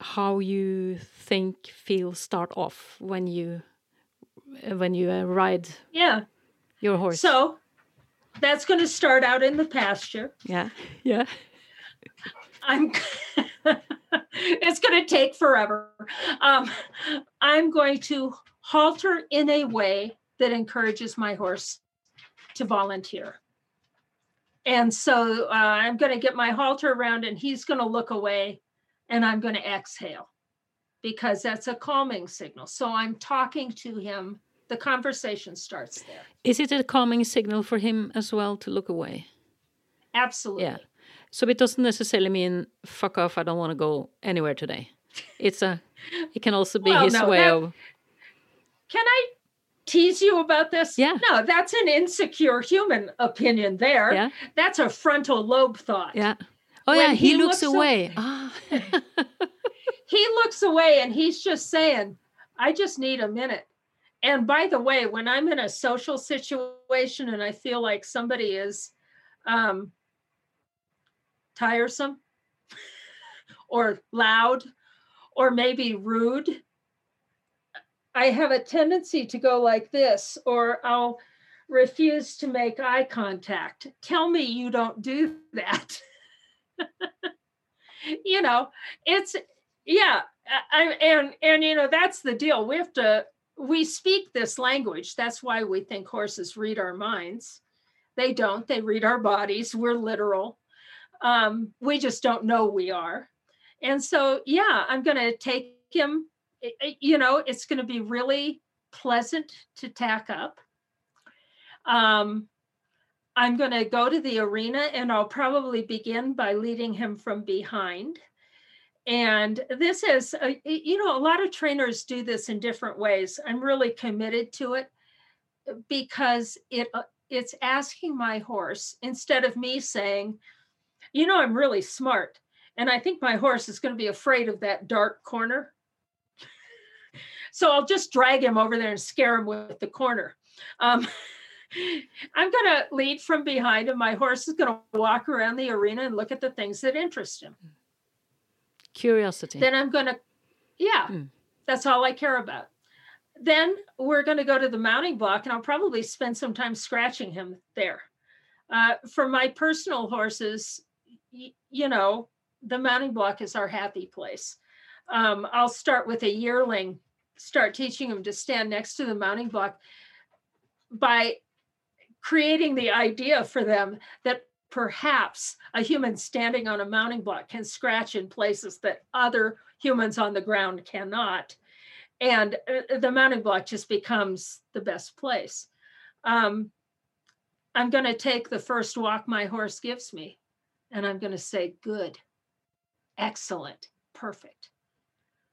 how you think feel start off when you when you uh, ride yeah. your horse? So that's going to start out in the pasture. Yeah. Yeah. I'm it's going to take forever. Um, i'm going to halter in a way that encourages my horse to volunteer and so uh, i'm going to get my halter around and he's going to look away and I'm going to exhale because that's a calming signal. So I'm talking to him. The conversation starts there. Is it a calming signal for him as well to look away? Absolutely. Yeah. So it doesn't necessarily mean fuck off. I don't want to go anywhere today. It's a. It can also be well, his no, way that, of. Can I tease you about this? Yeah. No, that's an insecure human opinion. There. Yeah. That's a frontal lobe thought. Yeah. Oh yeah, he, he looks, looks, away. Ah. he looks away and he's just saying, I just need a minute. And by the way, when I'm in a social situation and I feel like somebody is um, tiresome or loud or maybe rude, I have a tendency to go like this, or I'll refuse to make eye contact. Tell me you don't do that. you know, it's yeah, I, and and you know that's the deal. We have to we speak this language. That's why we think horses read our minds. They don't. They read our bodies. We're literal. Um, we just don't know we are. And so, yeah, I'm going to take him. You know, it's going to be really pleasant to tack up. Um, I'm going to go to the arena and I'll probably begin by leading him from behind. And this is, a, you know, a lot of trainers do this in different ways. I'm really committed to it because it uh, it's asking my horse instead of me saying, you know, I'm really smart. And I think my horse is going to be afraid of that dark corner. So I'll just drag him over there and scare him with the corner. Um, I'm going to lead from behind, and my horse is going to walk around the arena and look at the things that interest him. Curiosity. Then I'm going to, yeah, mm. that's all I care about. Then we're going to go to the mounting block, and I'll probably spend some time scratching him there. Uh, for my personal horses, y- you know, the mounting block is our happy place. Um, I'll start with a yearling, start teaching them to stand next to the mounting block by creating the idea for them that perhaps a human standing on a mounting block can scratch in places that other humans on the ground cannot. And uh, the mounting block just becomes the best place. Um, I'm going to take the first walk my horse gives me, and I'm going to say, Good, excellent, perfect.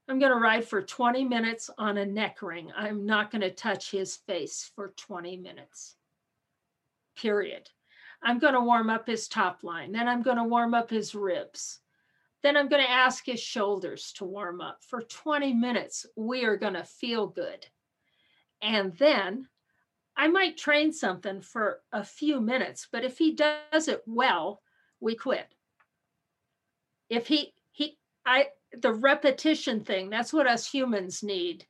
I'm going to ride for 20 minutes on a neck ring. I'm not going to touch his face for 20 minutes period. I'm going to warm up his top line. Then I'm going to warm up his ribs. Then I'm going to ask his shoulders to warm up. For 20 minutes, we are going to feel good. And then I might train something for a few minutes, but if he does it well, we quit. If he he I the repetition thing, that's what us humans need.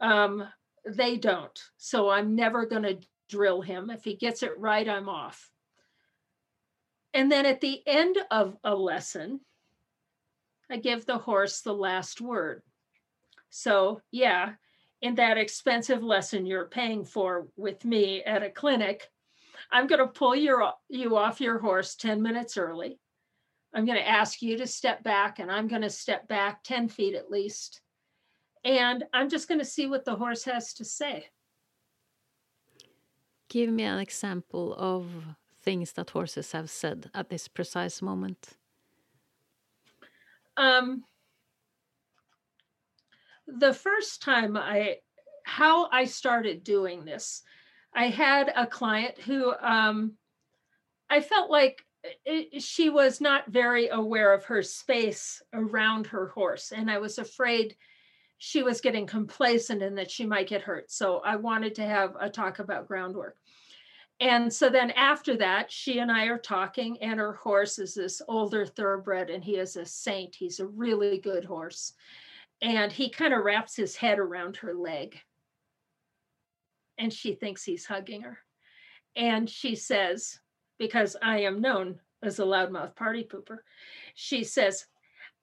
Um, they don't. So I'm never going to drill him. If he gets it right, I'm off. And then at the end of a lesson, I give the horse the last word. So, yeah, in that expensive lesson you're paying for with me at a clinic, I'm going to pull your, you off your horse 10 minutes early. I'm going to ask you to step back, and I'm going to step back 10 feet at least. And I'm just going to see what the horse has to say. Give me an example of things that horses have said at this precise moment. Um, the first time I, how I started doing this, I had a client who um, I felt like she was not very aware of her space around her horse. And I was afraid she was getting complacent and that she might get hurt. So I wanted to have a talk about groundwork. And so then after that, she and I are talking, and her horse is this older thoroughbred, and he is a saint. He's a really good horse. And he kind of wraps his head around her leg. And she thinks he's hugging her. And she says, because I am known as a loudmouth party pooper, she says,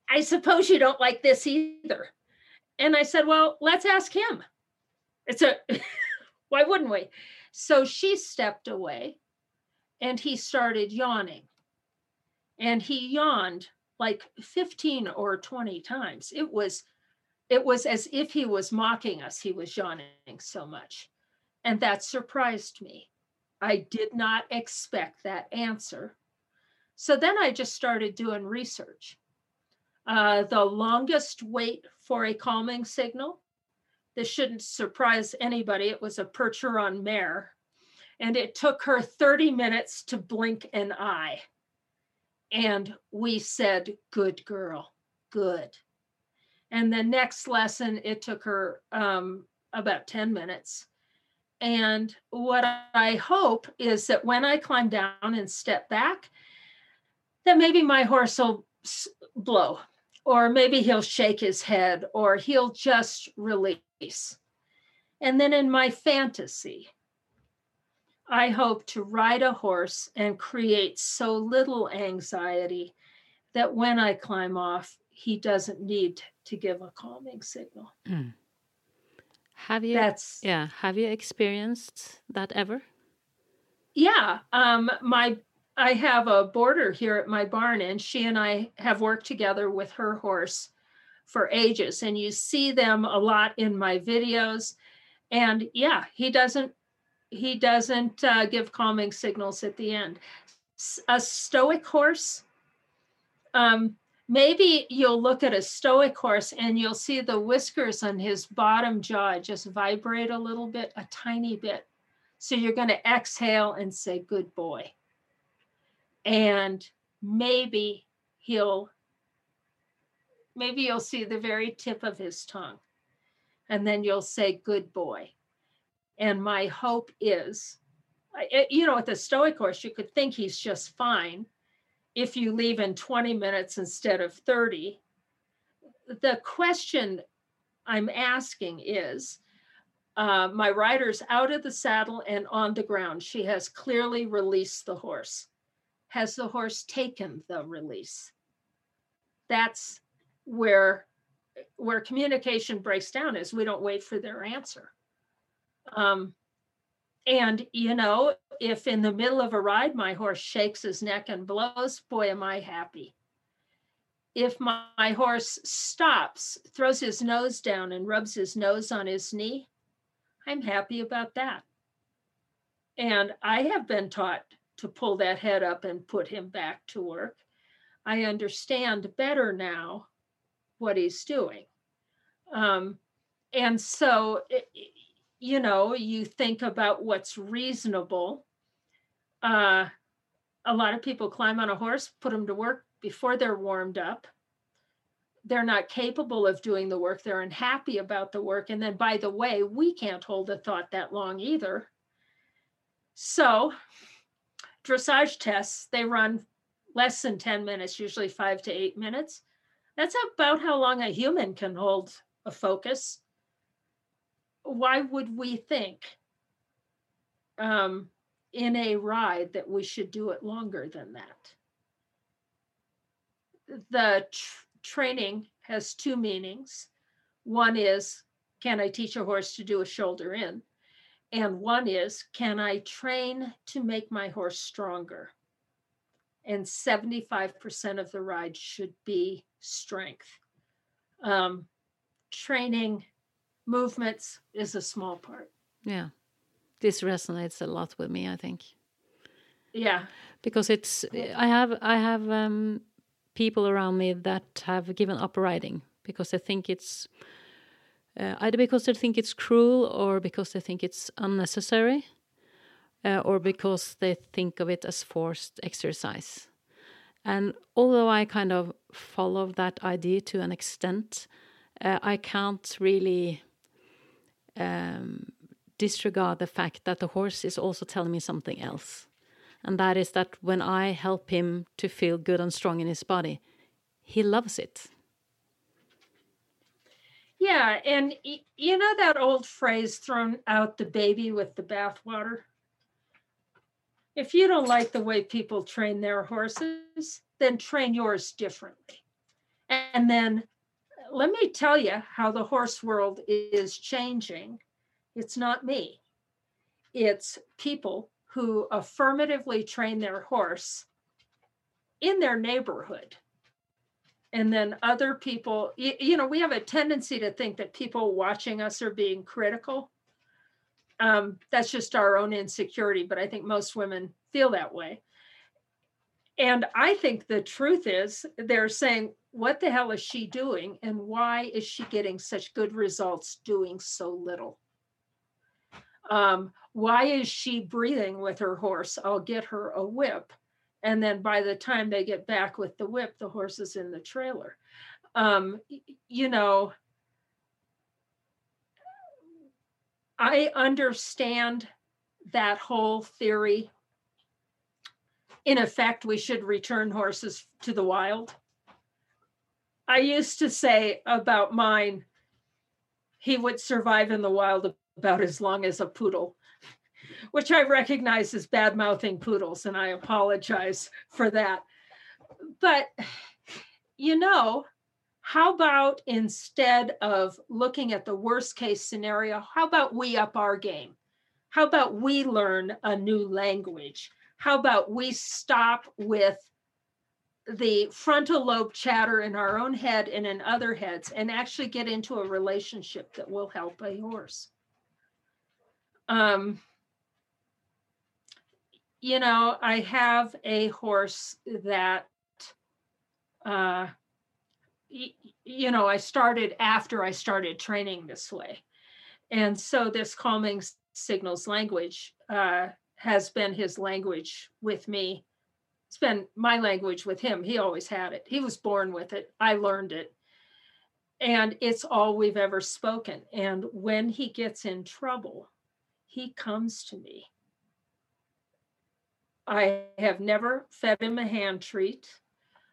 I suppose you don't like this either. And I said, Well, let's ask him. It's a, why wouldn't we? So she stepped away and he started yawning. And he yawned like 15 or 20 times. It was it was as if he was mocking us. He was yawning so much. And that surprised me. I did not expect that answer. So then I just started doing research. Uh, the longest wait for a calming signal. This shouldn't surprise anybody. It was a Percheron mare. And it took her 30 minutes to blink an eye. And we said, Good girl, good. And the next lesson, it took her um, about 10 minutes. And what I hope is that when I climb down and step back, that maybe my horse will blow or maybe he'll shake his head or he'll just release. And then in my fantasy, I hope to ride a horse and create so little anxiety that when I climb off, he doesn't need to give a calming signal. Mm. Have you That's yeah, have you experienced that ever? Yeah, um my I have a boarder here at my barn, and she and I have worked together with her horse for ages. And you see them a lot in my videos. And yeah, he doesn't he doesn't uh, give calming signals at the end. A stoic horse, um, maybe you'll look at a stoic horse and you'll see the whiskers on his bottom jaw just vibrate a little bit, a tiny bit. So you're going to exhale and say, Good boy. And maybe he'll maybe you'll see the very tip of his tongue. And then you'll say good boy. And my hope is eh, you know with the stoic horse you could think he's just fine if you leave in 20 minutes instead of 30 the question i'm asking is uh, my rider's out of the saddle and on the ground she has clearly released the horse has the horse taken the release? That's where where communication breaks down is we don't wait for their answer. Um, and you know, if in the middle of a ride my horse shakes his neck and blows, boy, am I happy. If my, my horse stops, throws his nose down, and rubs his nose on his knee, I'm happy about that. And I have been taught to pull that head up and put him back to work. I understand better now what he's doing. Um, and so, you know, you think about what's reasonable. Uh, a lot of people climb on a horse, put them to work before they're warmed up. They're not capable of doing the work. They're unhappy about the work. And then, by the way, we can't hold a thought that long either So, dressage tests, they run less than 10 minutes, usually five to eight minutes. That's about how long a human can hold a focus. Why would we think um, in a ride that we should do it longer than that? The tr- training has two meanings. One is, can I teach a horse to do a shoulder in? And one is, can I train to make my horse stronger? And 75% of the ride should be strength. Um, training movements is a small part. Yeah. This resonates a lot with me, I think. Yeah. Because it's I have I have um people around me that have given up riding because they think it's uh, either because they think it's cruel or because they think it's unnecessary uh, or because they think of it as forced exercise. And although I kind of follow that idea to an extent, uh, I can't really um, disregard the fact that the horse is also telling me something else. And that is that when I help him to feel good and strong in his body, he loves it. Yeah. And you know that old phrase, thrown out the baby with the bathwater? If you don't like the way people train their horses, then train yours differently. And then let me tell you how the horse world is changing. It's not me, it's people who affirmatively train their horse in their neighborhood. And then other people, you, know, we have a tendency to think that people watching us are being critical um, that's just our own insecurity, but I think most women feel that way. And I think the truth is they're saying, what the hell is she doing? And why is she getting such good results doing so little? Um, why is she breathing with her horse? I'll get her a whip. And then by the time they get back with the whip, the horse is in the trailer. Um, you know, I understand that whole theory. In effect, we should return horses to the wild. I used to say about mine, he would survive in the wild about as long as a poodle, which I recognize as bad mouthing poodles, and I apologize for that. But, you know, how about instead of looking at the worst case scenario, how about we up our game? How about we learn a new language? How about we stop with the frontal lobe chatter in our own head and in other heads and actually get into a relationship that will help a horse? Um, you know, I have a horse that uh, you know, I started after I started training this way. And so this calming signals language uh, has been his language with me. It's been my language with him. He always had it. He was born with it. I learned it. And it's all we've ever spoken. And when he gets in trouble, he comes to me. I have never fed him a hand treat.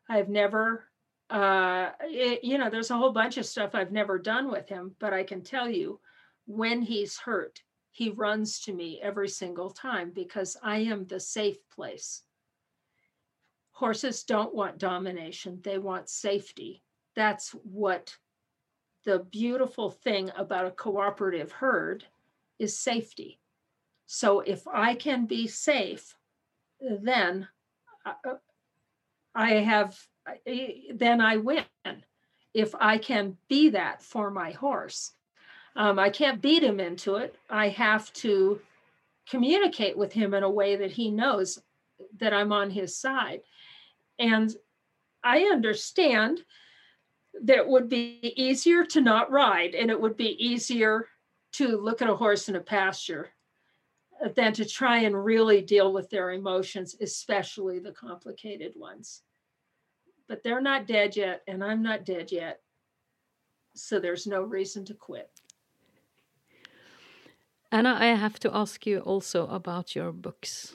I've never uh, it, you know, there's a whole bunch of stuff I've never done with him, but I can tell you when he's hurt, he runs to me every single time because I am the safe place. Horses don't want domination, they want safety. That's what the beautiful thing about a cooperative herd is safety. So if I can be safe, then uh, I have then I win. If I can be that for my horse, um, I can't beat him into it. I have to communicate with him in a way that he knows that I'm on his side. And I understand that it would be easier to not ride and it would be easier to look at a horse in a pasture than to try and really deal with their emotions, especially the complicated ones but they're not dead yet, and I'm not dead yet. So there's no reason to quit. Anna, I have to ask you also about your books.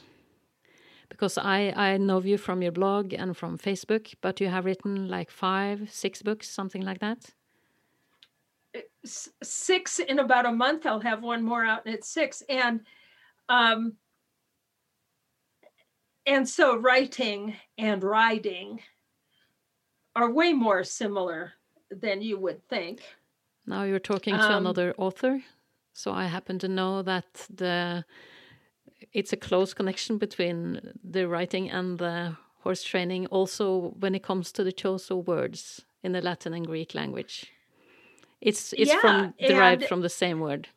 Because I, I know you from your blog and from Facebook, but you have written like five, six books, something like that. Six in about a month. I'll have one more out, and it's six. And um, and so writing and riding are way more similar than you would think. Now you're talking to um, another author, so I happen to know that the it's a close connection between the writing and the horse training. Also, when it comes to the choice of words in the Latin and Greek language, it's it's yeah, from derived from the same word.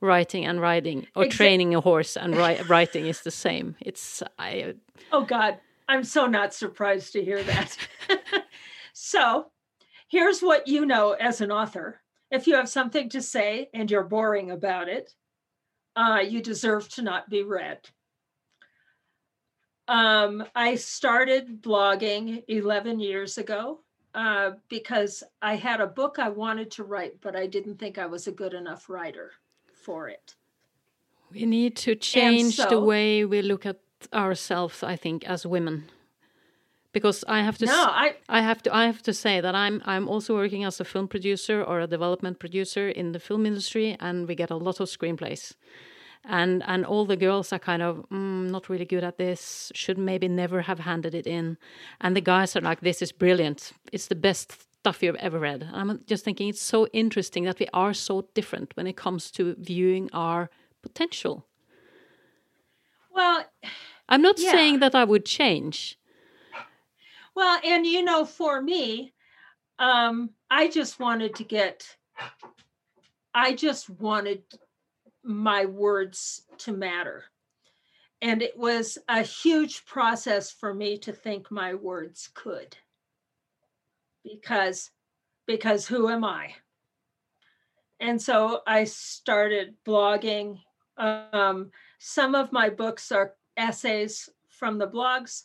Writing and riding, or training a horse and ri writing is the same. It's I. Oh God, I'm so not surprised to hear that. so, here's what you know as an author if you have something to say and you're boring about it, uh, you deserve to not be read. Um, I started blogging 11 years ago uh, because I had a book I wanted to write, but I didn't think I was a good enough writer for it. We need to change so, the way we look at ourselves, I think, as women because I have to. No, I. I have to. I have to say that I'm. I'm also working as a film producer or a development producer in the film industry, and we get a lot of screenplays, and and all the girls are kind of mm, not really good at this. Should maybe never have handed it in, and the guys are like, "This is brilliant. It's the best stuff you've ever read." And I'm just thinking it's so interesting that we are so different when it comes to viewing our potential. Well, I'm not yeah. saying that I would change well, and you know, for me, um, I just wanted to get, I just wanted my words to matter. And it was a huge process for me to think my words could. Because, because who am I? And so I started blogging. Um, some of my books are essays from the blogs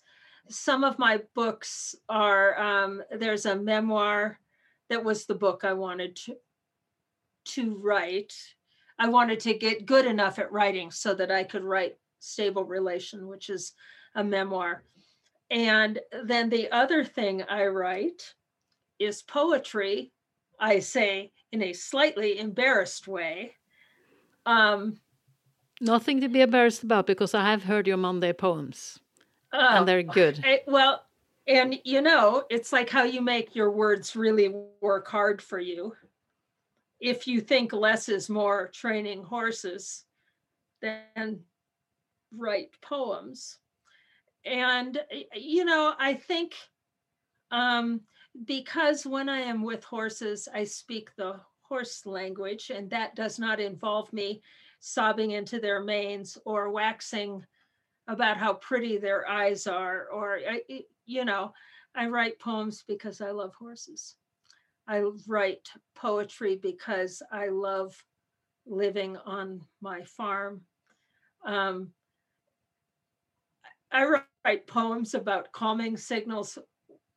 some of my books are um, there's a memoir that was the book I wanted to to write. I wanted to get good enough at writing so that I could write Stable Relation, which is a memoir. And then the other thing I write is poetry. I say in a slightly embarrassed way. Um, Nothing to be embarrassed about because I have heard your Monday poems. Oh, and they're good. I, well, and you know, it's like how you make your words really work hard for you. If you think less is more training horses, then write poems. And, you know, I think um, because when I am with horses, I speak the horse language, and that does not involve me sobbing into their manes or waxing about how pretty their eyes are or you know i write poems because i love horses. I write poetry because i love living on my farm. Um, i write poems about calming signals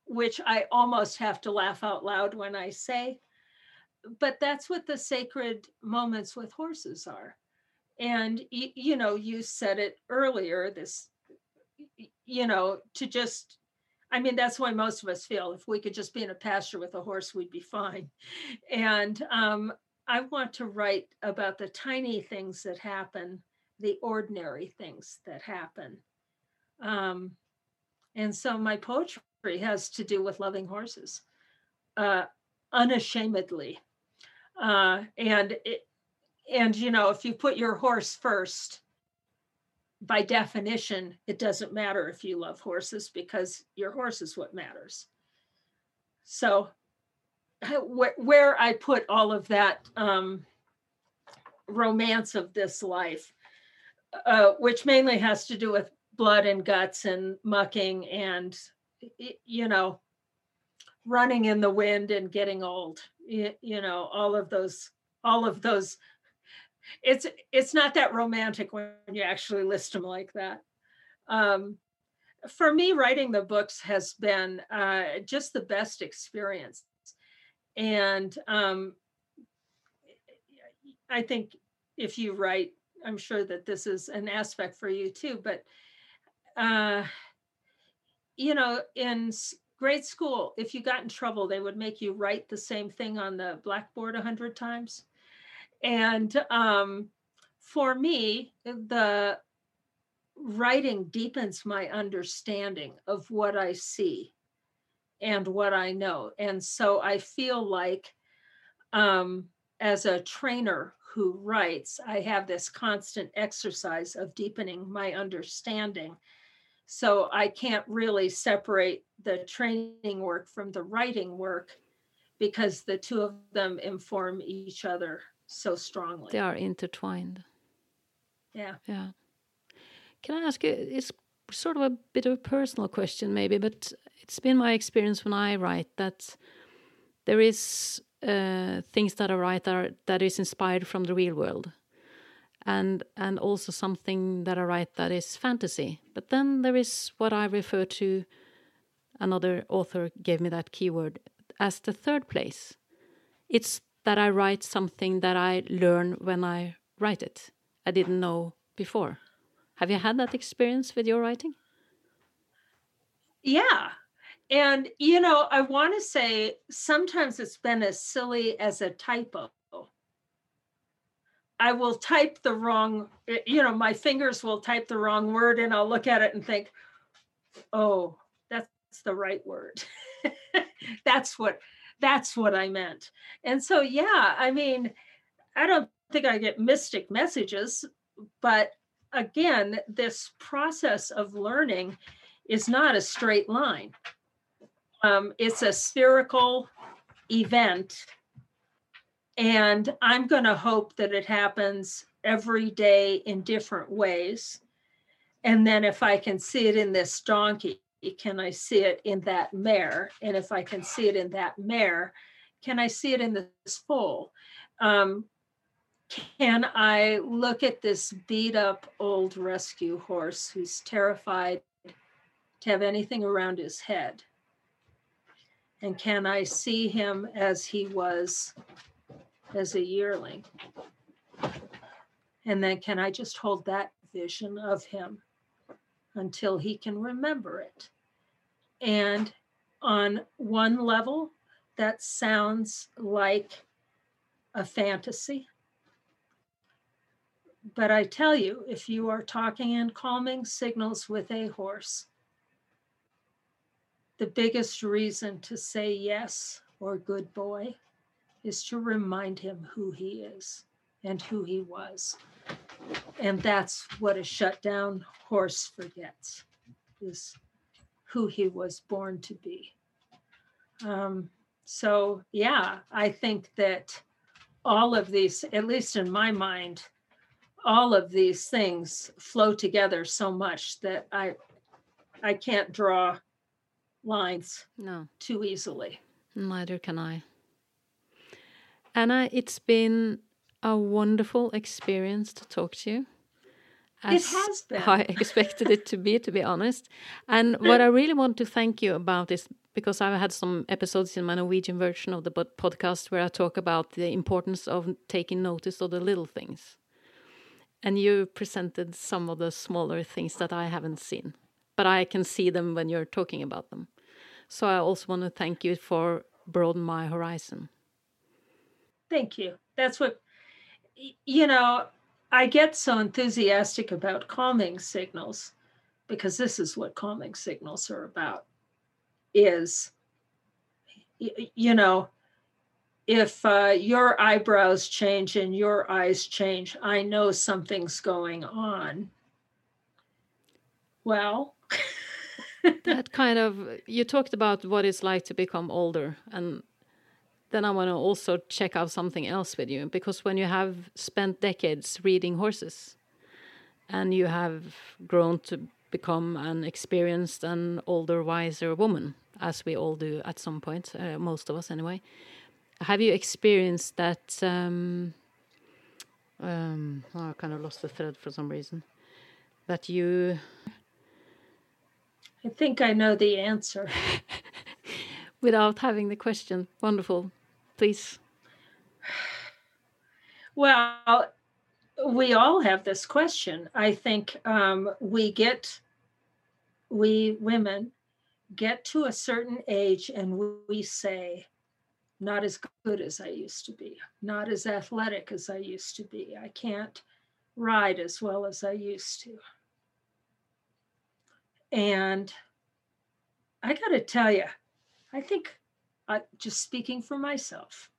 which i almost have to laugh out loud when i say but that's what the sacred moments with horses are and you know you said it earlier this you know to just i mean that's why most of us feel if we could just be in a pasture with a horse we'd be fine. And um, i want to write about the tiny things that happen the ordinary things that happen. Um, and so my poetry has to do with loving horses uh, unashamedly. Uh, and it, and you know if you put your horse first by definition it doesn't matter if you love horses because your horse is what matters. So where, i put all of that um, romance of this life uh, which mainly has to do with blood and guts and mucking and you know running in the wind and getting old you know all of those all of those it's it's not that romantic when you actually list them like that. Um, for me, writing the books has been uh, just the best experience, and um, I think if you write I'm sure that this is an aspect for you too, but uh, you know, in grade school, if you got in trouble, they would make you write the same thing on the blackboard a hundred times. And um, for me, the writing deepens my understanding of what I see and what I know. And so I feel like um, as a trainer who writes, I have this constant exercise of deepening my understanding. So I can't really separate the training work from the writing work because the two of them inform each other so strongly. They are intertwined. Yeah. Yeah. Can I ask you? It's sort of a bit of a personal question, maybe, but it's been my experience when I write that there is uh, things that I write that are, that is inspired from the real world, and and also something that I write that is fantasy. But then there is what I refer to. Another author gave me that keyword as the third place. It's that I write something that I learn when I write it. I didn't know before. Have you had that experience with your writing? Yeah. And, you know, I want to say sometimes it's been as silly as a typo. I will type the wrong, you know, my fingers will type the wrong word and I'll look at it and think, oh, that's the right word. that's what that's what I meant. And so yeah, I mean, I don't think I get mystic messages, but again, this process of learning is not a straight line. Um, it's a spherical event. And I'm going to hope that it happens every day in different ways. And then if I can see it in this donkey, can I see it in that mare? And if I can see it in that mare, can I see it in this foal? Um, can I look at this beat up old rescue horse who's terrified to have anything around his head? And can I see him as he was as a yearling? And then can I just hold that vision of him until he can remember it? And on one level, that sounds like a fantasy but I tell you, if you are talking in calming signals with a horse, the biggest reason to say yes or good boy is to remind him who he is and who he was. And that's what a shutdown horse forgets is who he was born to be. Um, so, yeah, I think that all of these, at least in my mind, all of these things flow together so much that I I can't draw lines no too easily. Neither can I. Anna, it's been a wonderful experience to talk to you. It has been. I expected it to be, to be honest. And what I really want to thank you about is because I've had some episodes in my Norwegian version of the podcast where I talk about the importance of taking notice of the little things and you presented some of the smaller things that I haven't seen, but I can see them when you're talking about them. So I also want to thank you for broaden my horizon. Thank you. That's what you know, I get so enthusiastic about calming signals because this is what calming signals are about is you know if uh, your eyebrows change and your eyes change, I know something's going on. Well, that kind of, you talked about what it's like to become older. And then I want to also check out something else with you because when you have spent decades reading horses and you have grown to become an experienced and older, wiser woman, as we all do at some point, uh, most of us anyway have you experienced that? Um, um, oh, I kind of lost the thread for some reason. That you. I think I know the answer. Without having the question. Wonderful. Please. Well, we all have this question. I think um, we get, we women get to a certain age and we say, not as good as I used to be, not as athletic as I used to be. I can't ride as well as I used to. And I got to tell you, I think, uh, just speaking for myself,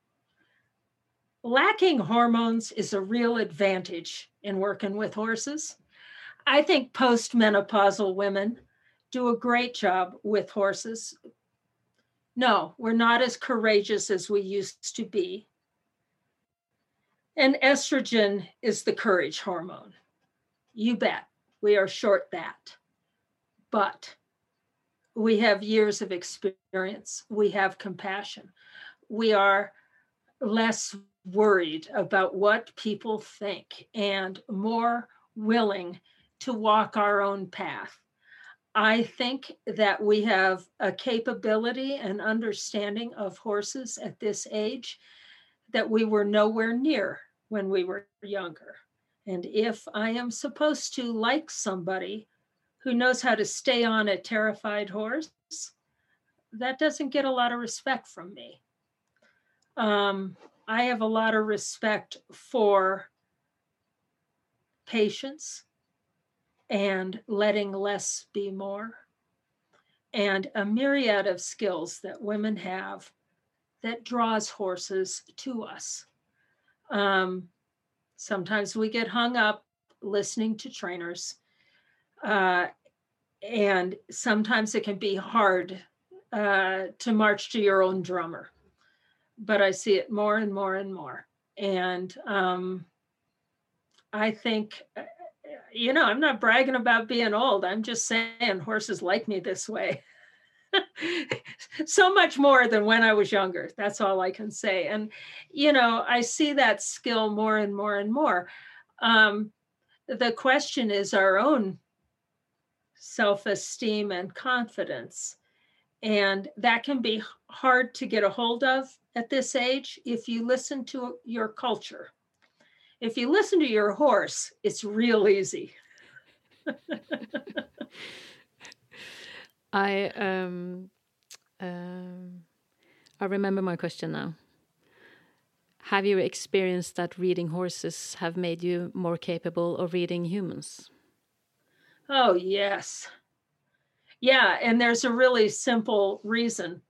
lacking hormones is a real advantage in working with horses. I think postmenopausal women do a great job with horses. No, we're not as courageous as we used to be. And estrogen is the courage hormone. You bet. We are short that. But we have years of experience. We have compassion. We are less worried about what people think and more willing to walk our own path. I think that we have a capability and understanding of horses at this age that we were nowhere near when we were younger. And if I am supposed to like somebody who knows how to stay on a terrified horse, that doesn't get a lot of respect from me. Um, I have a lot of respect for patience and letting less be more, and a myriad of skills that women have that draws horses to us. Um, sometimes we get hung up listening to trainers, uh, and sometimes it can be hard uh, to march to your own drummer but I see it more and more and more. And um, I think, uh, you know, I'm not bragging about being old. I'm just saying horses like me this way. so much more than when I was younger. That's all I can say. And, you know, I see that skill more and more and more. Um, the question is our own self esteem and confidence. And that can be hard to get a hold of at this age if you listen to your culture. If you listen to your horse, it's real easy. I um, um, I remember my question now. Have you experienced that reading horses have made you more capable of reading humans? Oh, yes. Yeah, and there's a really simple reason.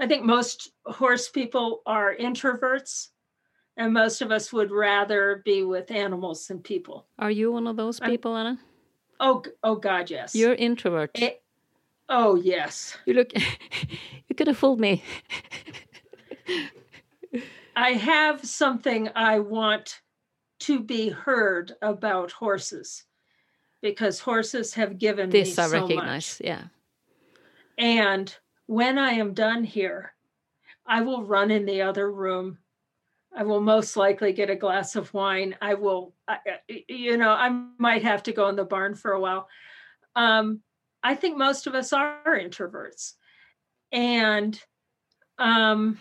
I think most horse people are introverts, and most of us would rather be with animals than people. Are you one of those people, I'm, Anna? Oh, oh God, yes. You're introvert. It, eh, oh yes. You look. you could have fooled me. I have something I want to be heard about horses because horses have given this me I so recognize. Much. Yeah. And when I am done here, I will run in the other room. I will most likely get a glass of wine. I will, you know, I might have to go in the barn for a while. Um, I think most of us are introverts. And um,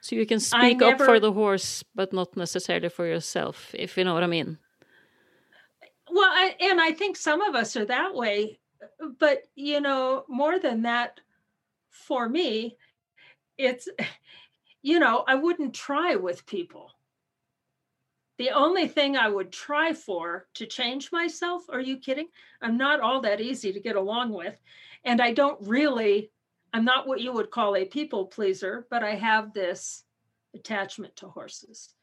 so you can speak never, up for the horse, but not necessarily for yourself, if you know what I mean. Well, I, and I think some of us are that way but you know more than that for me it's you know i wouldn't try with people. The only thing i would try for to change myself are you kidding? I'm not all that easy to get along with and i don't really i'm not what you would call a people pleaser but i have this attachment to horses.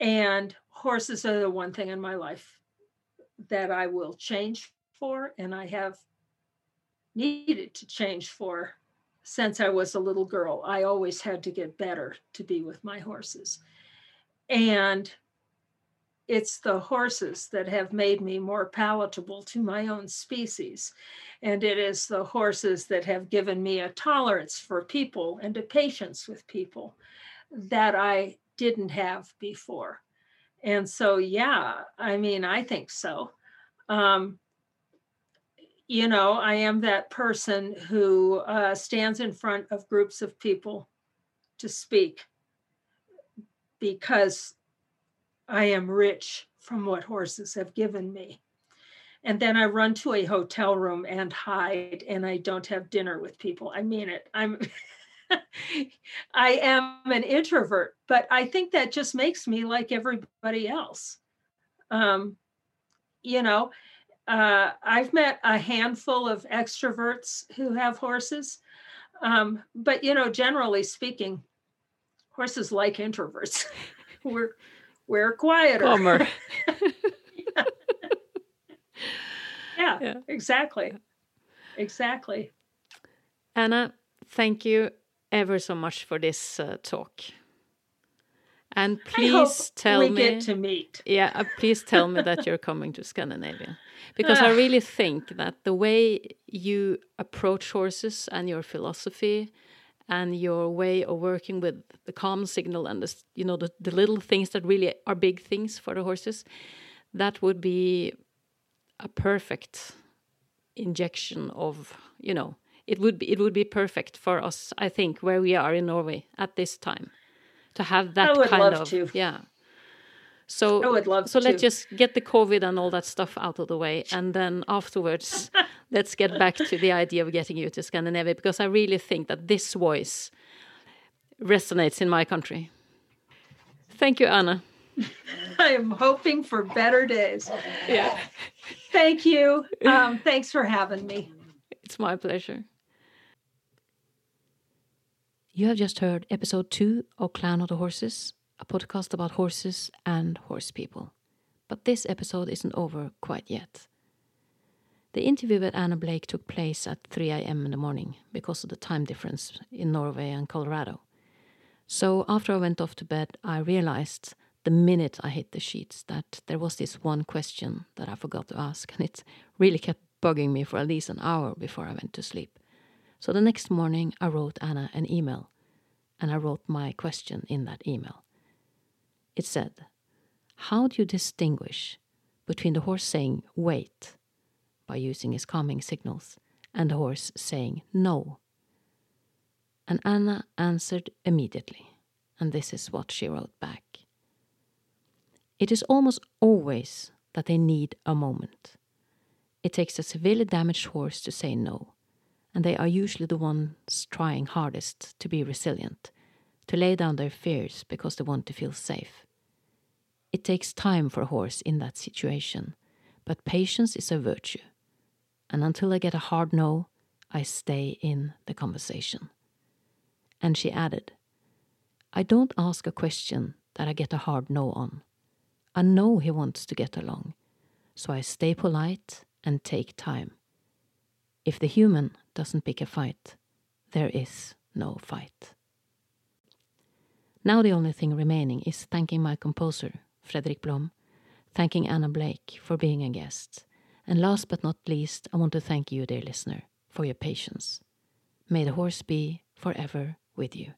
And horses are the one thing in my life that i will change for and I have needed to change for since I was a little girl. I always had to get better to be with my horses. And it's the horses that have made me more palatable to my own species. And it is the horses that have given me a tolerance for people and a patience with people that I didn't have before. And so, yeah, I mean, I think so. Um, you know, I am that person who uh, stands in front of groups of people to speak because I am rich from what horses have given me. And then I run to a hotel room and hide, and I don't have dinner with people. I mean it. I'm. I am an introvert, but I think that just makes me like everybody else. Um, you know, uh, I've met a handful of extroverts who have horses, um, but you know, generally speaking, horses like introverts. we're we're quieter. Bummer. yeah. yeah, yeah, exactly, exactly. Anna, thank you ever so much for this uh, talk. And please tell we me. get to meet. Yeah, uh, please tell me that you're coming to Scandinavia, because I really think that the way you approach horses and your philosophy, and your way of working with the calm signal and the you know the, the little things that really are big things for the horses, that would be a perfect injection of you know it would be it would be perfect for us i think where we are in norway at this time to have that kind of to. yeah. So I would love so to. let's just get the covid and all that stuff out of the way and then afterwards let's get back to the idea of getting you to scandinavia because i really think that this voice resonates in my country. Thank you anna. I am hoping for better days. Yeah. Thank you. Um, thanks for having me. It's my pleasure you have just heard episode two of Clan of the Horses, a podcast about horses and horse people. But this episode isn't over quite yet. The interview with Anna Blake took place at 3 a.m. in the morning because of the time difference in Norway and Colorado. So after I went off to bed, I realized the minute I hit the sheets that there was this one question that I forgot to ask, and it really kept bugging me for at least an hour before I went to sleep. So the next morning, I wrote Anna an email, and I wrote my question in that email. It said, How do you distinguish between the horse saying wait by using his calming signals and the horse saying no? And Anna answered immediately, and this is what she wrote back. It is almost always that they need a moment. It takes a severely damaged horse to say no and they are usually the ones trying hardest to be resilient, to lay down their fears because they want to feel safe. It takes time for a horse in that situation, but patience is a virtue. And until I get a hard no, I stay in the conversation. And she added, I don't ask a question that I get a hard no on. I know he wants to get along, so I stay polite and take time. If the human doesn't pick a fight, there is no fight. Now the only thing remaining is thanking my composer, Fredrik Blom, thanking Anna Blake for being a guest, and last but not least, I want to thank you, dear listener, for your patience. May the horse be forever with you.